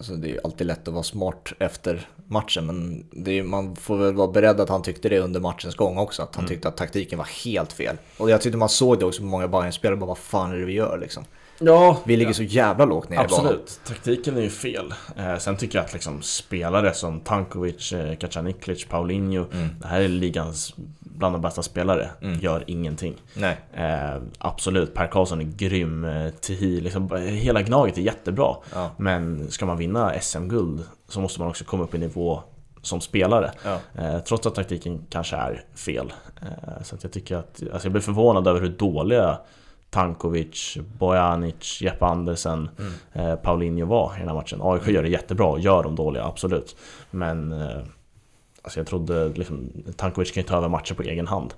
S1: alltså det är ju alltid lätt att vara smart efter matchen men det är, man får väl vara beredd att han tyckte det under matchens gång också, att han
S2: Mm.
S1: tyckte att taktiken var helt fel. Och jag tyckte man såg det också på många Bayern-spelare, bara vad fan är det vi gör liksom?
S2: Ja,
S1: Vi ligger så jävla lågt ner i banan.
S2: Absolut, taktiken är ju fel. Eh, sen tycker jag att liksom spelare som Tankovic, eh, Kacaniklic, Paulinho
S1: Mm.
S2: Det här är ligans bland de bästa spelare,
S1: Mm.
S2: gör ingenting.
S1: Nej.
S2: Eh, absolut, Per Karlsson är grym, eh, Tihi, liksom, hela Gnaget är jättebra.
S1: Ja.
S2: Men ska man vinna SM-guld så måste man också komma upp i nivå som spelare.
S1: Ja.
S2: Eh, trots att taktiken kanske är fel. Eh, så jag tycker att, alltså jag blir förvånad över hur dåliga Tankovic, Bojanic, Jeppe Andersen,
S1: Mm.
S2: eh, Paulinho var i den här matchen. AIK gör det jättebra, gör de dåliga, absolut. Men eh, alltså jag trodde liksom, Tankovic kan ju ta över matcher på egen hand.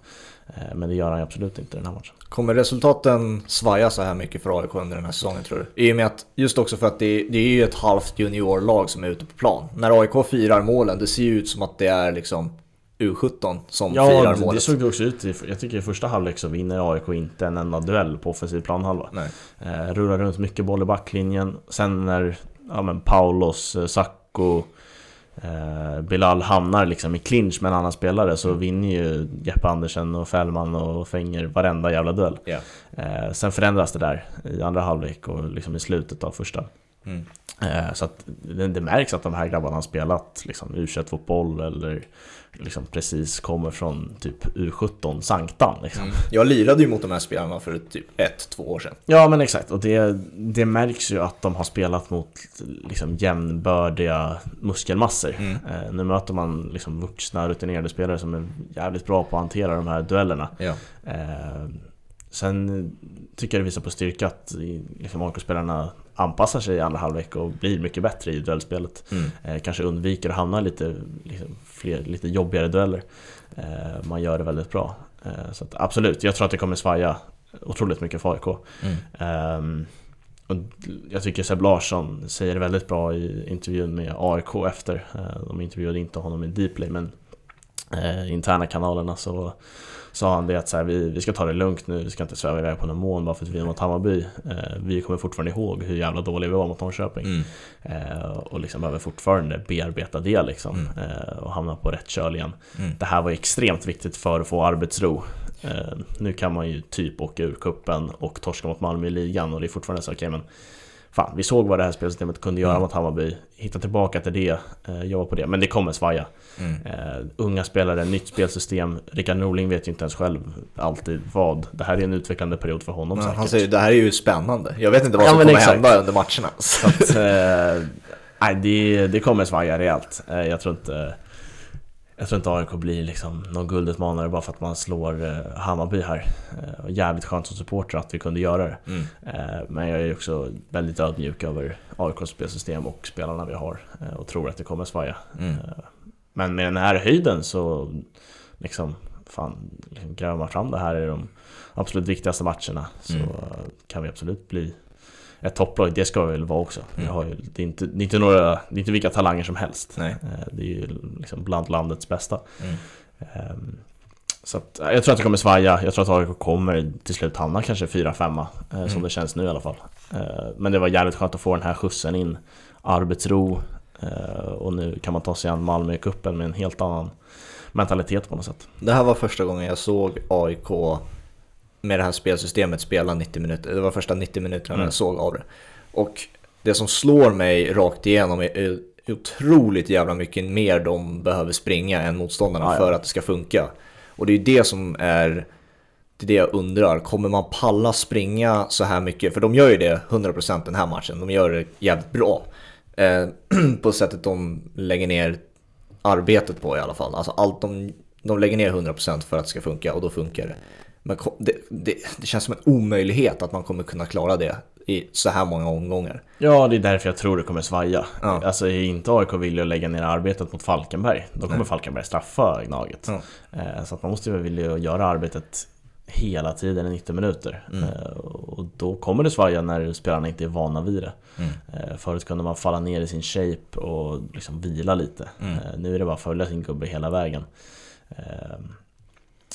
S2: Eh, men det gör han ju absolut inte den här matchen.
S1: Kommer resultaten svaja så här mycket för AIK under den här säsongen tror du? I och med att, just också för att det, det är ju ett halvt juniorlag som är ute på plan. När AIK firar målen, det ser ju ut som att det är liksom U17 som firar
S2: Ja, det,
S1: målet.
S2: såg det också ut i, jag tycker i första halvlek så vinner AIK inte en enda duell på offensiv planhalva.
S1: Nej.
S2: Eh, rullar runt mycket boll i backlinjen. Sen när ja, men Paulos, eh, Sacco, Bilal hamnar liksom i clinch med en annan spelare så vinner ju Jeppe Andersen och Fällman och Fänger varenda jävla duell. Eh, sen förändras det där i andra halvlek och liksom i slutet av första.
S1: Mm.
S2: Eh, så att det, det märks att de här grabbarna har spelat liksom U21-fotboll eller liksom precis kommer från typ U17 Sanktan liksom.
S1: Mm. Jag lirade ju mot de här spelarna för typ ett, två år sedan.
S2: Ja men exakt, och det, det märks ju att de har spelat mot liksom jämnbördiga muskelmassor.
S1: Mm.
S2: Eh, nu möter man liksom vuxna rutinerade spelare som är jävligt bra på att hantera de här duellerna.
S1: Ja.
S2: Eh, sen tycker jag det visar på styrka att liksom AIK-spelarna anpassar sig i andra halvlek och blir mycket bättre i duellspelet.
S1: Mm.
S2: Eh, kanske undviker att hamna lite, liksom, fler, lite jobbigare dueller. Eh, man gör det väldigt bra. Eh, så att, absolut, jag tror att det kommer svaja otroligt mycket för AIK.
S1: Mm.
S2: Ehm, och jag tycker Seb Larsson säger det väldigt bra i intervjun med AIK efter. De intervjuade inte honom i Dplay men interna kanalerna så sa han det att så här, vi, vi ska ta det lugnt nu, vi ska inte sväva iväg på någon mån bara för att vi är mot Hammarby. Eh, vi kommer fortfarande ihåg hur jävla dåliga vi var mot Norrköping.
S1: Mm.
S2: Eh, och liksom behöver fortfarande bearbeta det liksom.
S1: Mm.
S2: Eh, och hamna på rätt köl igen.
S1: Mm.
S2: Det här var extremt viktigt för att få arbetsro. Eh, nu kan man ju typ åka ur kuppen och torska mot Malmö i ligan och det är fortfarande så okej men Fan, vi såg vad det här spelsystemet kunde göra
S1: Mm.
S2: mot Hammarby Hitta tillbaka till det, eh, jobba på det, men det kommer svaja
S1: Mm.
S2: eh, Unga spelare, nytt spelsystem Rickard Norling vet ju inte ens själv alltid vad Det här är en utvecklande period för honom
S1: Men
S2: säkert
S1: han säger det här är ju spännande. Jag vet inte vad
S2: Ja,
S1: som
S2: men
S1: kommer
S2: exakt.
S1: hända under matcherna.
S2: Så att, eh, nej, det, det kommer svaja rejält. Eh, jag tror inte jag tror inte AIK blir liksom någon guldutmanare bara för att man slår eh, Hammarby här. Eh, och jävligt skönt som supporter att vi kunde göra det.
S1: Mm.
S2: Eh, men jag är också väldigt ödmjuk över AIKs spelsystem och spelarna vi har och tror att det kommer svaja.
S1: Mm.
S2: Men med den här höjden så liksom, fan, liksom gräver man fram det här i de absolut viktigaste matcherna så
S1: Mm.
S2: kan vi absolut bli ett topplag, det ska vi väl vara också.
S1: Mm.
S2: Jag ju, det, är inte, det, är inte några, det är inte vilka talanger som helst.
S1: Nej.
S2: Eh, Det är ju liksom bland landets bästa.
S1: Mm.
S2: Ehm, Så att, eh, jag tror att det kommer svaja, jag tror att AIK kommer till slut hamna kanske 4-5 Som
S1: Mm.
S2: det känns nu i alla fall Eh, Men det var jävligt skönt att få den här skjutsen in Arbetsro eh, Och nu kan man ta sig an Malmö-cupen med en helt annan mentalitet på något sätt
S1: Det här var första gången jag såg AIK med det här spelsystemet spela 90 minuter. Det var första 90 minuterna
S2: Mm.
S1: jag såg av det. Och det som slår mig rakt igenom är otroligt jävla mycket mer de behöver springa än motståndarna
S2: Ja, ja.
S1: för att det ska funka. Och det är ju det som är det är det jag undrar. Kommer man palla springa så här mycket? För de gör ju det 100% den här matchen. De gör det jävligt bra. Eh, på sättet de lägger ner arbetet på i alla fall. Alltså allt de, de lägger ner 100% för att det ska funka och då funkar det. Men det, det, det känns som en omöjlighet att man kommer kunna klara det i så här många omgångar.
S2: Ja, det är därför jag tror det kommer svaja
S1: Ja.
S2: Alltså är inte AIK villiga att lägga ner arbetet mot Falkenberg Då kommer
S1: Nej.
S2: Falkenberg straffa Gnaget
S1: Ja.
S2: Eh, Så att man måste ju vara villig att göra arbetet hela tiden i 90 minuter
S1: Mm.
S2: Eh, Och då kommer det svaja när spelarna inte är vana vid det
S1: Mm.
S2: Eh, Förut kunde man falla ner i sin shape och liksom vila lite
S1: Mm.
S2: Nu är det bara att följa sin gubbe hela vägen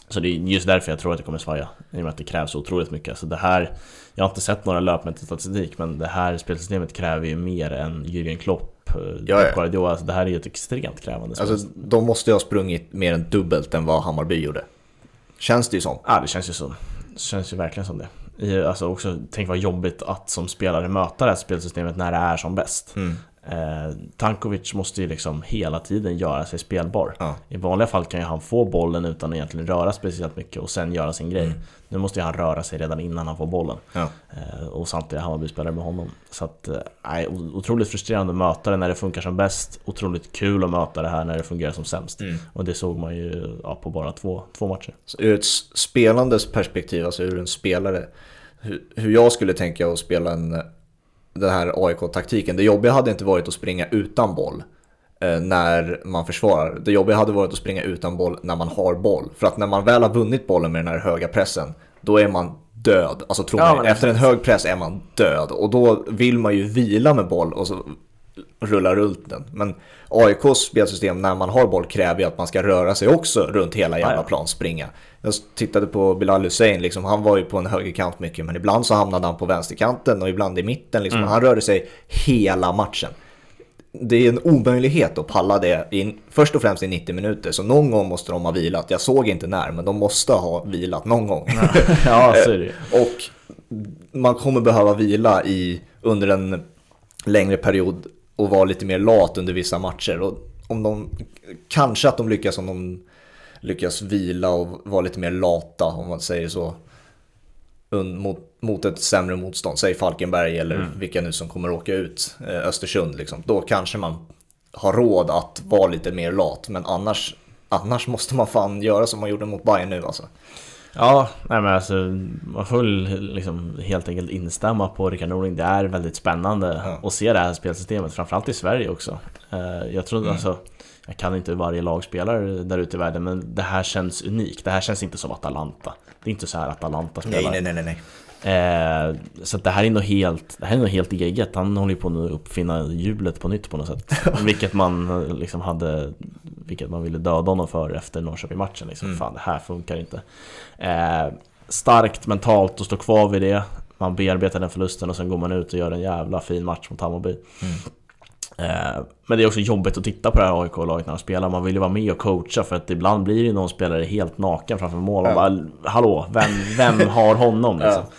S2: Så det är just därför jag tror att det kommer svaja I och med att det krävs otroligt mycket Så det här Jag har inte sett några löpmässig statistik Men det här spelsystemet kräver ju mer än Jürgen Klopp eh,
S1: Ja, ja.
S2: Guardiola. Alltså, Det här är ju ett extremt krävande spel
S1: Alltså de måste ju ha sprungit mer än dubbelt än vad Hammarby gjorde. Känns det ju som.
S2: Ja, det känns ju så. Det känns ju verkligen som det. Alltså också, tänk vad jobbigt att som spelare möta det här spelsystemet när det är som bäst.
S1: Mm.
S2: Eh, Tankovic måste ju liksom hela tiden göra sig spelbar.
S1: Ja.
S2: I vanliga fall kan ju han få bollen utan att egentligen röra speciellt mycket och sen göra sin grej.
S1: Mm.
S2: Nu måste ju han röra sig redan innan han får bollen.
S1: Ja.
S2: Eh, och samtidigt Hammarby-spelare med honom. Så att, eh, otroligt frustrerande att möta det när det funkar som bäst. Otroligt kul att möta det här när det fungerar som sämst.
S1: Mm.
S2: Och det såg man ju ja, på bara två, två matcher.
S1: Så ur ett spelandes perspektiv, alltså ur en spelare, hur, hur jag skulle tänka att spela en, den här AIK-taktiken. Det jobbiga hade inte varit att springa utan boll eh, när man försvarar. Det jobbiga hade varit att springa utan boll när man har boll. För att när man väl har vunnit bollen med den här höga pressen, då är man död. Alltså tro
S2: Ja,
S1: mig, efter en hög press är man död. Och då vill man ju vila med boll och så rulla runt den. Men AIKs spelsystem när man har boll kräver ju att man ska röra sig också runt hela jävla plan, springa. Jag tittade på Bilal Hussein, liksom, han var ju på en högerkant mycket, men ibland så hamnade han på vänsterkanten och ibland i mitten. Liksom.
S2: Mm.
S1: Han rörde sig hela matchen. Det är en omöjlighet att palla det, i, först och främst i 90 minuter, så någon gång måste de ha vilat. Jag såg inte när, men de måste ha vilat någon gång.
S2: ja, så är det.
S1: Och man kommer behöva vila i, under en längre period och vara lite mer lat under vissa matcher. Och om de, kanske att de lyckas om de lyckas vila och vara lite mer lata om man säger så. Mot, mot ett sämre motstånd, säg Falkenberg eller
S2: Mm.
S1: vilka nu som kommer åka ut, eh, Östersund liksom. Då kanske man har råd att vara lite mer lat, men annars, annars måste man fan göra som man gjorde mot Bayern nu alltså.
S2: Ja, nej men alltså man får liksom helt enkelt instämma på Rickard Norling. Det är väldigt spännande
S1: Ja.
S2: att se det här spelsystemet, framförallt i Sverige också. Eh, Jag tror
S1: Mm.
S2: alltså, jag kan inte varje lagspelare där ute i världen, men det här känns unikt. Det här känns inte som Atalanta. Det är inte så här Atalanta spelar.
S1: Nej, nej, nej, nej.
S2: Eh, så det här är nog helt, det här är nog helt eget. Han håller ju på att uppfinna hjulet på nytt på något sätt. vilket man liksom hade, vilket man ville döda honom för efter Norrköping-matchen. Liksom.
S1: Mm.
S2: Fan, det här funkar inte. Eh, starkt mentalt att stå kvar vid det. Man bearbetar den förlusten och sen går man ut och gör en jävla fin match mot Hammarby.
S1: Mm.
S2: Eh, Men det är också jobbigt att titta på det här AIK-laget när de spelar. Man vill ju vara med och coacha för att ibland blir ju någon spelare helt naken framför mål. Man
S1: Ja.
S2: bara, hallå, vem, vem har honom liksom? Eh,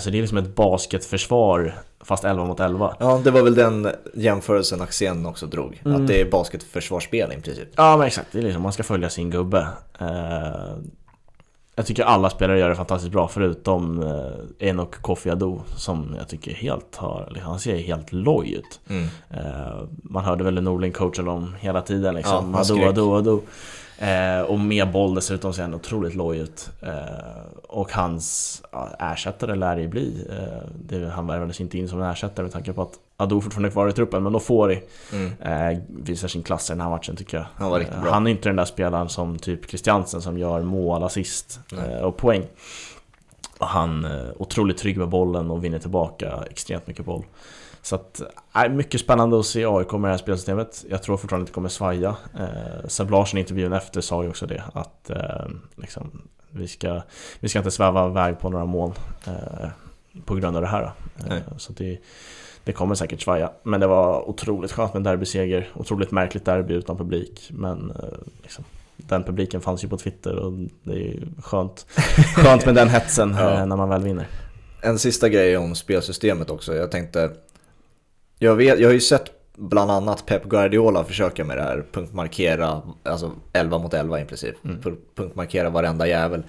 S2: Så det är liksom ett basketförsvar fast 11 mot 11.
S1: Ja, det var väl den jämförelsen Axén också drog.
S2: Mm.
S1: Att det är basketförsvarsspel i princip.
S2: Ja men exakt, det är liksom, man ska följa sin gubbe. Eh, Jag tycker alla spelare gör det fantastiskt bra förutom eh, Enoch Kofi Adu som jag tycker helt har, liksom, han ser helt loj ut.
S1: Mm.
S2: Eh, Man hörde väl Norling coacha dem hela tiden
S1: Ja,
S2: liksom.
S1: han
S2: Adu,
S1: skrek.
S2: Adu, Adu. Eh, och med boll dessutom ser han otroligt loj ut. Eh, och hans ja, ersättare lär det ju bli. Eh, det, han värvades inte in som en ersättare med tanke på att Adu fortfarande är kvar i truppen. Men Ofori
S1: Mm.
S2: eh, visar sin klass i den här matchen tycker jag.
S1: Han var riktigt
S2: Eh,
S1: bra.
S2: Han är inte den där spelaren som typ Christiansen som gör mål, assist eh, och poäng. Han är otroligt trygg med bollen och vinner tillbaka extremt mycket boll. Så att, är mycket spännande att se AIK med det här spelsystemet. Jag tror fortfarande att det kommer svaja. Eh, Seb Larsson i intervjun efter sa ju också det att eh, liksom, vi, ska, vi ska inte sväva iväg på några mål eh, på grund av det här. Eh, så det, det kommer säkert svaja. Men det var otroligt skönt med en derbyseger. Otroligt märkligt derby utan publik. Men eh, liksom, den publiken fanns ju på Twitter och det är ju skönt, skönt med den hetsen
S1: Ja.
S2: eh, när man väl vinner.
S1: En sista grej om spelsystemet också. Jag tänkte, jag, vet, jag har ju sett bland annat Pep Guardiola försöka med det här punktmarkera, alltså 11 mot 11 i princip.
S2: Mm.
S1: Pu- Punktmarkera varenda jävel.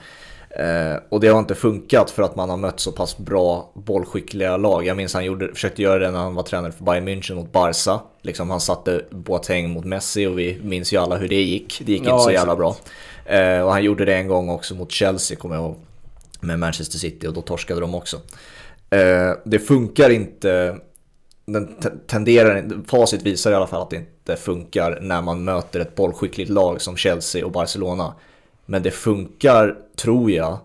S1: Eh, och det har inte funkat för att man har mött så pass bra bollskickliga lag. Jag minns han gjorde, försökte göra det när han var tränare för Bayern München mot Barca. Liksom han satte Boateng mot Messi och vi minns ju alla hur det gick. Det gick
S2: Ja,
S1: inte så jävla bra. Eh, och han gjorde det en gång också mot Chelsea kommer jag ihåg. Med Manchester City och då torskade de också. Eh, det funkar inte, den tenderar, facit visar i alla fall att det inte funkar när man möter ett bollskickligt lag som Chelsea och Barcelona. Men det funkar, tror jag,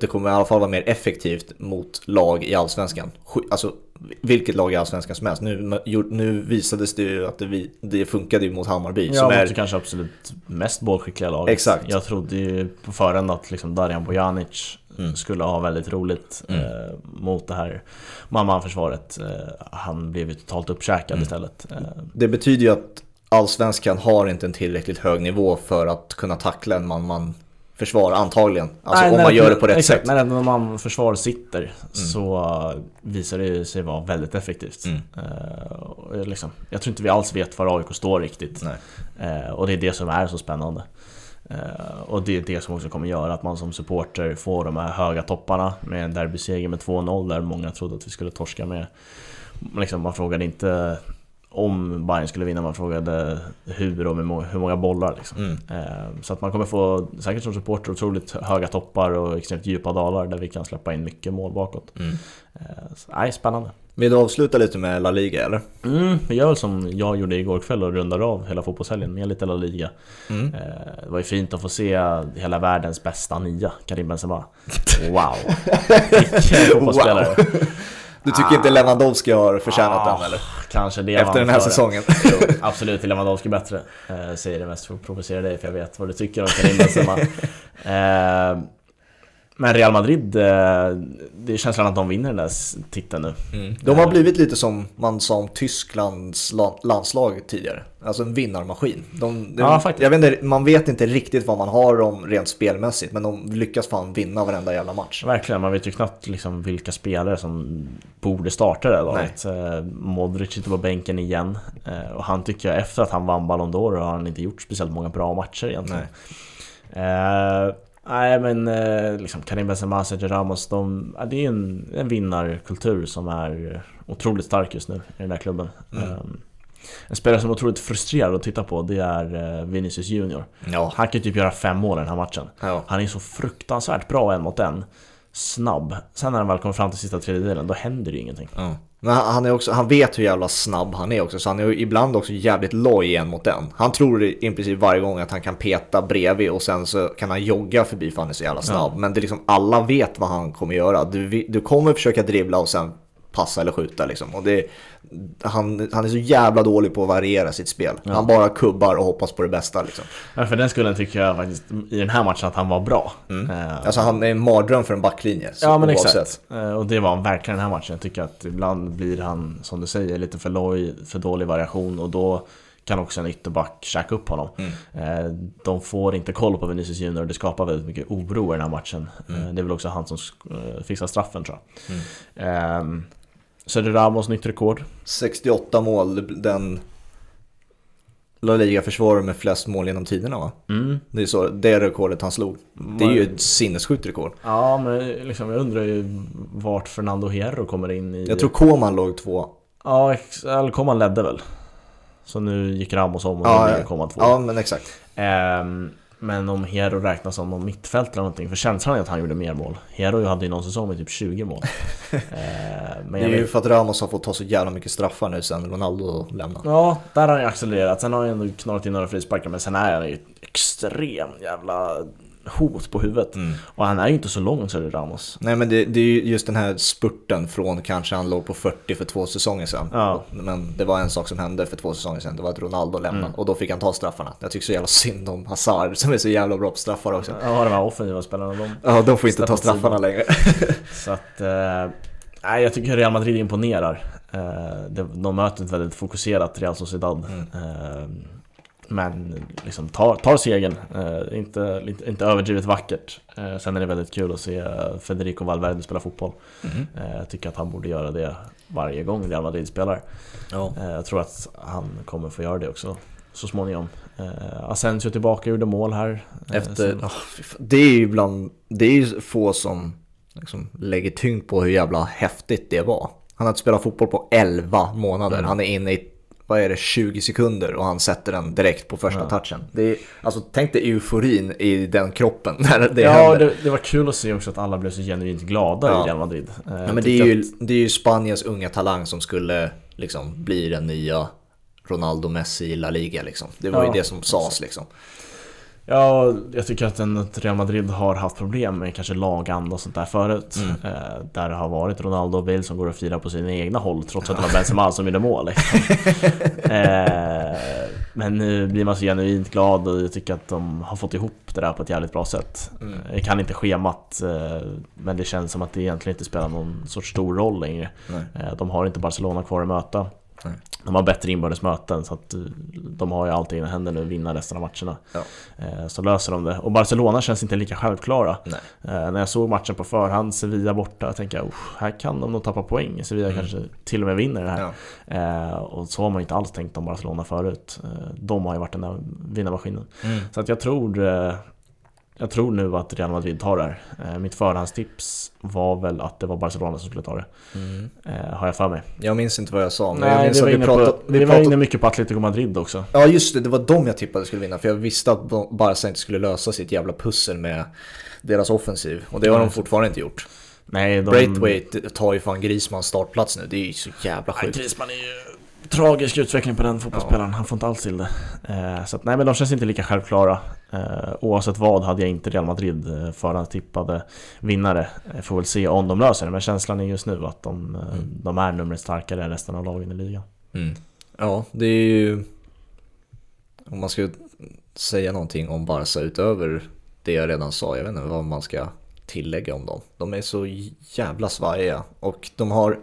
S1: det kommer i alla fall vara mer effektivt mot lag i Allsvenskan. Sk- Alltså vilket lag i Allsvenskan som helst. Nu, nu visades det ju att det, det funkade ju mot Hammarby.
S2: Ja,
S1: som är,
S2: det kanske absolut mest bollskickliga laget.
S1: Exakt.
S2: Jag trodde ju på förhand att liksom Darijan Bojanic
S1: Mm.
S2: skulle ha väldigt roligt
S1: Mm.
S2: eh, mot det här mamma-försvaret. Eh, han blev ju totalt uppkäkad
S1: Mm.
S2: istället. Eh,
S1: Det betyder ju att Allsvenskan har inte en tillräckligt hög nivå för att kunna tackla en man-man försvar antagligen. Alltså
S2: nej,
S1: om man gör det på rätt
S2: exakt,
S1: sätt.
S2: När ett man-försvar sitter så eh, visar det sig vara väldigt effektivt.
S1: Mm.
S2: Jag liksom, jag tror inte vi alls vet var AIK står riktigt. Eh, och det är det som är så spännande. Eh, och det är det som också kommer göra att man som supporter får de här höga topparna med en derbyseger med 2-0 där många trodde att vi skulle torska med. Liksom, man frågade inte om Bayern skulle vinna, man frågade hur och med hur många bollar. Liksom.
S1: Mm.
S2: Eh, så att man kommer få, säkert som supporter, otroligt höga toppar och extremt djupa dalar där vi kan släppa in mycket mål bakåt.
S1: Mm.
S2: Eh, så, nej, spännande.
S1: Vill du avsluta lite med La Liga eller?
S2: Mm, vi gör väl som jag gjorde igår kväll och rundar av hela fotbollshelgen med lite La Liga.
S1: Mm.
S2: Eh, Det var ju fint att få se hela världens bästa nia, Karim Benzema. Wow! Vilken fotbollsspelare!
S1: Du tycker inte Lewandowski har förtjänat
S2: Ah,
S1: den eller?
S2: Kanske det
S1: Efter den här säsongen.
S2: Jo, absolut, Lewandowski bättre. Eh, säger det mest för att provocera dig, för jag vet vad du tycker om Karim Benzema. Eh, men Real Madrid, eh, det är känslan att de vinner den där titeln nu.
S1: Mm. De har blivit lite som man sa om Tysklands la- landslag tidigare. Alltså en vinnarmaskin. De, de,
S2: Ja, faktiskt.
S1: jag vet inte, man vet inte riktigt vad man har dem rent spelmässigt, men de lyckas fan vinna varenda jävla match.
S2: Verkligen, man vet ju knappt liksom vilka spelare som borde starta det här laget. Eh, Modric sitter på bänken igen. Eh, och han tycker jag, efter att han vann Ballon d'Or, har han inte gjort speciellt många bra matcher egentligen. Eh, nej men eh, liksom Karim Benzema, Sergio Ramos, de, ja, det är en, en vinnarkultur som är otroligt stark just nu i den här klubben.
S1: Mm.
S2: Eh, en spelare som är otroligt frustrerad att titta på, det är eh, Vinicius Junior.
S1: Ja.
S2: Han kan ju typ göra fem mål i den här matchen.
S1: ja.
S2: Han är så fruktansvärt bra en mot en. Snabb. Sen när han väl kommer fram till sista tredjedelen, då händer det ju ingenting.
S1: Ja. Men han, är också, han vet hur jävla snabb han är också, så han är ibland också jävligt loj en mot en. Han tror i princip varje gång att han kan peta bredvid och sen så kan han jogga förbi för han är så jävla snabb. Men det är liksom, alla vet vad han kommer göra. Du, du kommer försöka dribbla och sen passa eller skjuta liksom. Och det, han, han är så jävla dålig på att variera sitt spel. Han bara kubbar och hoppas på det bästa liksom.
S2: Men för den skullen tycker jag faktiskt i den här matchen att han var bra. Eh,
S1: Alltså han är en mardröm för en backlinje.
S2: Ja men
S1: oavsett.
S2: exakt. Eh, Och det var han verkligen den här matchen. Jag tycker att ibland blir han, som du säger, lite för loj, för dålig variation och då kan också en ytterback käka upp honom. Eh, De får inte koll på Vinicius Junior och det skapar väldigt mycket oro i den här matchen. Eh, Det är väl också han som fixar straffen tror jag. Mm. Sergio Ramos nytt rekord.
S1: 68 mål, den La Liga-försvarare med flest mål genom tiderna va?
S2: Mm.
S1: Det är så, det rekordet han slog. Det är ju ett sinnessjukt rekord.
S2: Ja, men liksom, jag undrar ju vart Fernando Hierro kommer in i...
S1: Jag tror Koman låg två.
S2: Ja, eller Koman ledde väl? Så nu gick Ramos om och
S1: Ja,
S2: nu
S1: ja.
S2: Koman två.
S1: Ja, men exakt.
S2: Ehm, men om Hierro räknas som någon mittfältare eller någonting, för känslan är att han gjorde mer mål. Hierro hade ju någon säsong med typ 20 mål. Ehm, men
S1: Det är ju
S2: vet,
S1: för att Ramos har fått ta så jävla mycket straffar nu sen Ronaldo lämnade.
S2: Ja, där har han ju accelererat. Sen har han ju ändå knallat in några frisparkar, men sen är han ju extrem jävla hot på huvudet.
S1: Mm.
S2: Och han är ju inte så lång Sergio Ramos.
S1: Nej men det, det är ju just den här spurten från kanske han låg på 40 för två säsonger sedan.
S2: Ja.
S1: Men det var en sak som hände för två säsonger sedan, det var att Ronaldo lämnade
S2: Mm.
S1: och då fick han ta straffarna. Jag tycker så jävla synd om Hazard som är så jävla bra på straffar också.
S2: Ja, de här offensiva spelarna, de
S1: Ja, de får inte ta
S2: Straffar
S1: straffarna längre.
S2: Så att, eh, nej jag tycker Real Madrid imponerar. Eh, de möter ett väldigt fokuserat Real Sociedad.
S1: Mm.
S2: Eh, men liksom tar, tar segern, eh, inte, inte, överdrivet vackert. Eh, sen är det väldigt kul att se Federico Valverde spela fotboll.
S1: Mhm.
S2: Eh, jag tycker att han borde göra det varje gång Real Madrid spelar.
S1: Ja.
S2: Eh, jag tror att han kommer få göra det också så småningom. Eh, Asensio tillbaka, gjorde mål här. Eh,
S1: Efter, fan. det är ju bland, det är ju få som liksom lägger tyngd på hur jävla häftigt det var. Han har inte spelat fotboll på 11 månader.
S2: Mm.
S1: Han är inne i, vad är det, 20 sekunder och han sätter den direkt på första
S2: Ja.
S1: touchen. Det är, alltså tänk dig euforin i den kroppen när det
S2: ja,
S1: händer.
S2: det, det var kul att se också att alla blev så genuint glada
S1: Ja.
S2: i Real Madrid. Eh,
S1: Ja, men det är, ju,
S2: att-
S1: det är ju Spaniens unga talang som skulle liksom bli den nya Ronaldo Messi i La Liga liksom. Det var
S2: Ja,
S1: ju det som sades liksom.
S2: Ja, jag tycker att, en, att Real Madrid har haft problem med kanske laganda och sånt där förut.
S1: Mm.
S2: Eh, där det har varit Ronaldo och Bale som går och firar på sina egna håll trots att det var Benzema som gjorde mål. Liksom. eh, men nu blir man så genuint glad och jag tycker att de har fått ihop det där på ett jävligt bra sätt.
S1: Mm.
S2: Jag kan inte schemat, eh, men det känns som att det egentligen inte spelar någon sorts stor roll längre. Eh, de har inte Barcelona kvar att möta.
S1: Nej.
S2: De har bättre inbördes möten så att eh, de har ju allt i egna händer nu vinna resten av matcherna.
S1: Ja.
S2: Eh, Så löser de det. Och Barcelona känns inte lika självklara.
S1: Nej.
S2: Eh, När jag såg matchen på förhand, Sevilla borta, tänkte jag "Usch, här kan de nog tappa poäng. Sevilla
S1: Mm.
S2: kanske till och med vinner det här.
S1: Ja.
S2: Och så har man inte alls tänkt om Barcelona förut. De har ju varit den där vinnarmaskinen.
S1: Mm.
S2: Så att jag tror jag tror nu att Real Madrid tar det här. Eh, Mitt förhandstips var väl att det var Barcelona som skulle ta det.
S1: Mm.
S2: Eh, Har jag för mig.
S1: Jag minns inte vad jag sa, men jag
S2: Nej,
S1: minns
S2: vi var,
S1: att vi
S2: inne,
S1: pratade...
S2: på,
S1: Vi
S2: vi var
S1: pratade
S2: inne mycket på Atletico Madrid också.
S1: Ja just det, det var de jag tippade skulle vinna för jag visste att Barca inte skulle lösa sitt jävla pussel med deras offensiv och det har de
S2: Nej.
S1: fortfarande inte gjort.
S2: Nej, de...
S1: Braithwaite tar ju fan Grismans startplats nu, det är ju så jävla
S2: Nej,
S1: sjukt.
S2: Griezmann är ju tragisk utveckling på den fotbollsspelaren. Han får inte alls till det. Eh, så att, nej, men de känns inte lika självklara. Eh, oavsett vad hade jag inte Real Madrid eh, förhandstippade vinnare. Jag får väl se om de löser det, men känslan är just nu att de,
S1: Mm.
S2: de är numret starkare än resten av lagen i ligan.
S1: Mm. Ja, det är ju... Om man ska säga någonting om Barca utöver det jag redan sa, jag vet inte vad man ska tillägga om dem. De är så jävla svajiga och de har...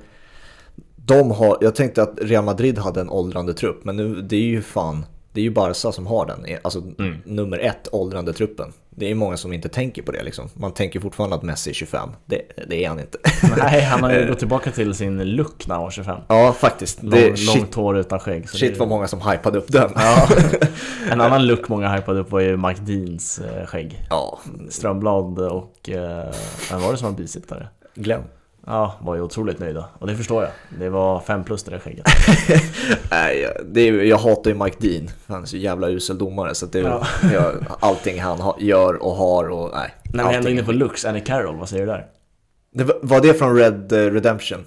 S1: De har, jag tänkte att Real Madrid hade en åldrande trupp, men nu, det är ju fan, det är ju Barca som har den, alltså
S2: Mm.
S1: nummer ett åldrande truppen. Det är många som inte tänker på det liksom. Man tänker fortfarande att Messi är 25, det, det är han inte.
S2: nej, han har ju gått tillbaka till sin look när han var 25.
S1: ja, faktiskt.
S2: Lång,
S1: Det, shit,
S2: långt hår utan skägg. så
S1: shit
S2: det-
S1: vad många som hypade upp den.
S2: Ja. En annan look många hypade upp var ju Mike Deans eh, skägg.
S1: Ja,
S2: Strömblad och... Eh, vem var det som var bisittare?
S1: Glenn.
S2: Ja, var ju otroligt nöjda. Och det förstår jag. Det var fem plus det där skägget.
S1: Nej, det är, jag hatar ju Mike Dean. Han är så jävla usel domare så det är
S2: Ja.
S1: jag, allting han ha, gör och har och nej.
S2: När vi ändå inne på looks, Annie Carroll, vad säger du där?
S1: Det var, det från Red eh, Redemption?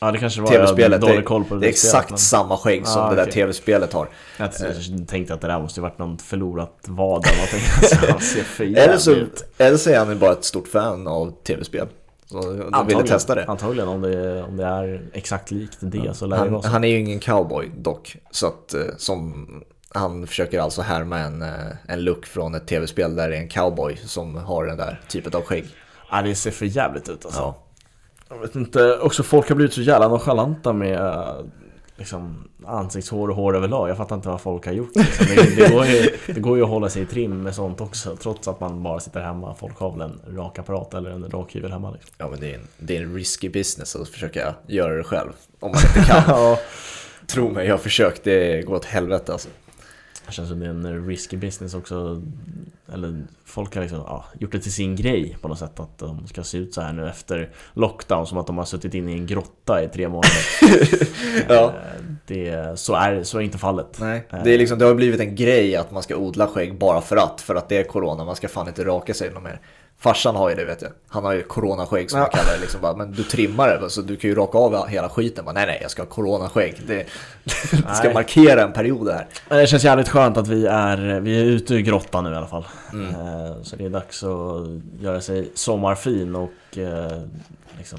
S2: Ja, det kanske var
S1: TV-spelet.
S2: har dålig koll på det,
S1: det är exakt
S2: spelet,
S1: samma skägg som
S2: Ah,
S1: det där tv-spelet har.
S2: men Jag tänkte att det där måste ju varit något förlorat vad eller någonting. Alltså, han ser för
S1: Eller
S2: jävligt
S1: så,
S2: ut.
S1: eller så är han bara ett stort fan av tv-spel. Så de ville testa det.
S2: Antagligen, om det, om det är exakt likt det så lär det
S1: Han,
S2: vara så.
S1: han är ju ingen cowboy dock. Så att eh, som han försöker alltså härma en, eh, en look från ett tv-spel där det är en cowboy som har den där typen av skägg.
S2: Ja, det ser för jävligt ut alltså.
S1: Ja.
S2: Jag vet inte, också folk har blivit så jävla nonchalanta med eh, liksom, ansiktshår och hår överlag. Jag fattar inte vad folk har gjort. Liksom. Det, det, går ju, det går ju att hålla sig i trim med sånt också, trots att man bara sitter hemma. Folk har väl en rakapparat eller en rakhyvel hemma. Liksom.
S1: Ja men det är, en, det är en risky business att försöka göra det själv. Om man inte kan.
S2: Ja.
S1: Tro mig, jag har försökt. Det går åt helvete alltså.
S2: Det känns som det är en risky business också. Eller folk har liksom, ja, gjort det till sin grej på något sätt. Att de ska se ut så här nu efter lockdown. Som att de har suttit inne i en grotta i tre månader.
S1: Ja.
S2: Eh, det, så, är, så är inte fallet.
S1: Nej. Det, är liksom, det har blivit en grej att man ska odla skägg bara för att. För att det är corona. Man ska fan inte raka sig något mer. Farsan har ju det vet jag. Han har ju coronaskägg som
S2: Ja.
S1: man kallar det. Liksom bara, men du trimmar det, så du kan ju raka av hela skiten. Bara, nej nej, jag ska ha coronaskägg. Det, det ska markera en period här.
S2: Men Det känns jävligt skönt att vi är, vi är ute ur grottan nu i alla fall. Mm. Eh, så det är dags att göra sig sommarfin och eh, liksom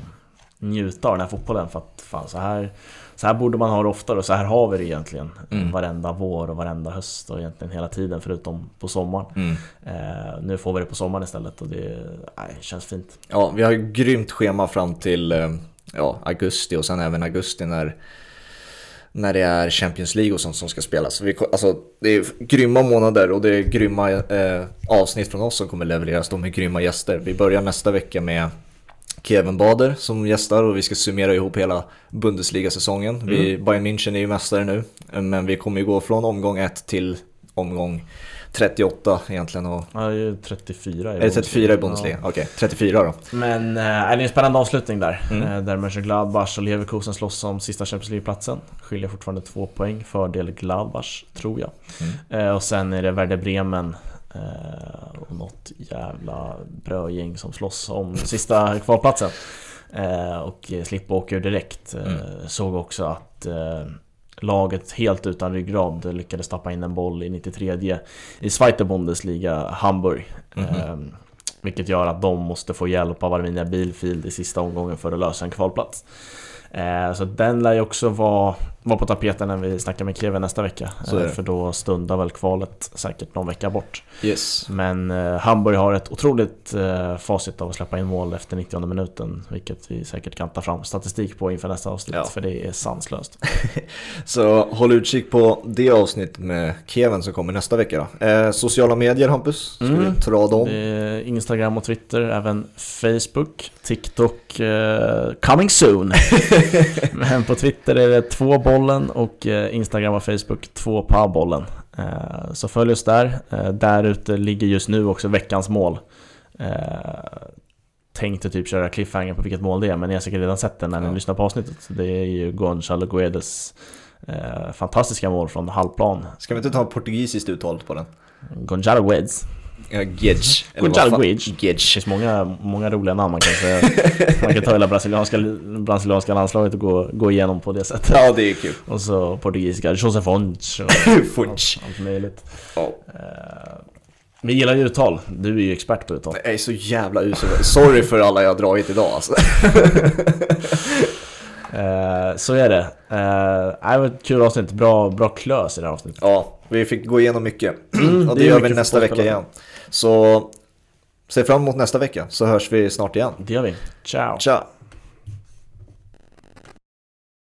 S2: njuta av den här fotbollen för att fan så här så här borde man ha det oftare och så här har vi det egentligen mm. Varenda vår och varenda höst och egentligen hela tiden förutom på sommaren mm. eh, Nu får vi det på sommaren istället och det nej, känns fint
S1: Ja, vi har ju grymt schema fram till eh, ja, augusti och sen även augusti när när det är Champions League och sånt som ska spelas. Vi, alltså, det är grymma månader och det är grymma eh, avsnitt från oss som kommer levereras. De är grymma gäster. Vi börjar nästa vecka med Kevin Bader som gästar och vi ska summera ihop hela Bundesliga-säsongen. Mm. Bayern München är ju mästare nu, men vi kommer ju gå från omgång 1 till omgång 38 egentligen. Och...
S2: Ja, det är 34
S1: i Är det 34 i Bundesliga? Ja. Okej, okay, 34 då.
S2: Men äh, det är en spännande avslutning där. Mm. Äh, där Mönchengladbach och Leverkusen slåss om sista Champions League-platsen. Skiljer fortfarande två poäng, fördel Gladbach, tror jag. Mm. Äh, och sen är det Werder Bremen och något jävla brödgäng som slåss om sista kvalplatsen. Eh, och slippa åka ur direkt. Eh, mm. Såg också att laget helt utan ryggrad lyckades tappa in en boll i 93 i Zweite Bundesliga, Hamburg. Mm -hmm. Vilket gör att de måste få hjälp av Arminia Bilfield i sista omgången för att lösa en kvalplats. Så den lär ju också vara vara på tapeten när vi snackar med Kevin nästa vecka. Eh, för då stundar väl kvalet säkert någon vecka bort.
S1: Yes.
S2: Men eh, Hamburg har ett otroligt eh, facit av att släppa in mål efter 90 minuten. Vilket vi säkert kan ta fram statistik på inför nästa avsnitt. Ja. För det är sanslöst.
S1: Så håll utkik på det avsnittet med Kevin som kommer nästa vecka då. Eh, sociala medier Hampus? Ska mm. vi dra dem?
S2: Instagram och Twitter, även Facebook, TikTok, eh, coming soon. Men på Twitter är det två bollar bollen och eh, Instagram och Facebook två på bollen. Eh, så följ oss där. Eh, där ute ligger just nu också veckans mål. Tänkte typ köra cliffhanger på vilket mål det är men ni har säkert redan sett den när ni ja. lyssnar på avsnittet. Det är ju Gonzalo Guedes fantastiska mål från halvplan.
S1: Ska vi inte ta portugisiskt uttal på den?
S2: Gonzalo Guedes.
S1: Ja, Gedge.
S2: Gonzalo Gedge. Det finns många, många roliga namn man kan säga. man kan ta hela brasilianska, brasilianska landslaget och gå, gå igenom på det sättet.
S1: Ja, det är kul.
S2: Och så portugisiska, José Fonch och allt möjligt. Uh, vi gillar ju uttal. Du är ju expert på uttal.
S1: Jag är så jävla usel. Sorry för alla jag har dragit idag alltså.
S2: uh, så är det. Uh, det var ett kul avsnitt. Bra, bra klös i det här avsnittet.
S1: Ja, vi fick gå igenom mycket. Mm, och det, det gör vi nästa vecka igen. Så se fram emot nästa vecka så hörs vi snart igen.
S2: Det gör vi. Ciao.
S1: Ciao.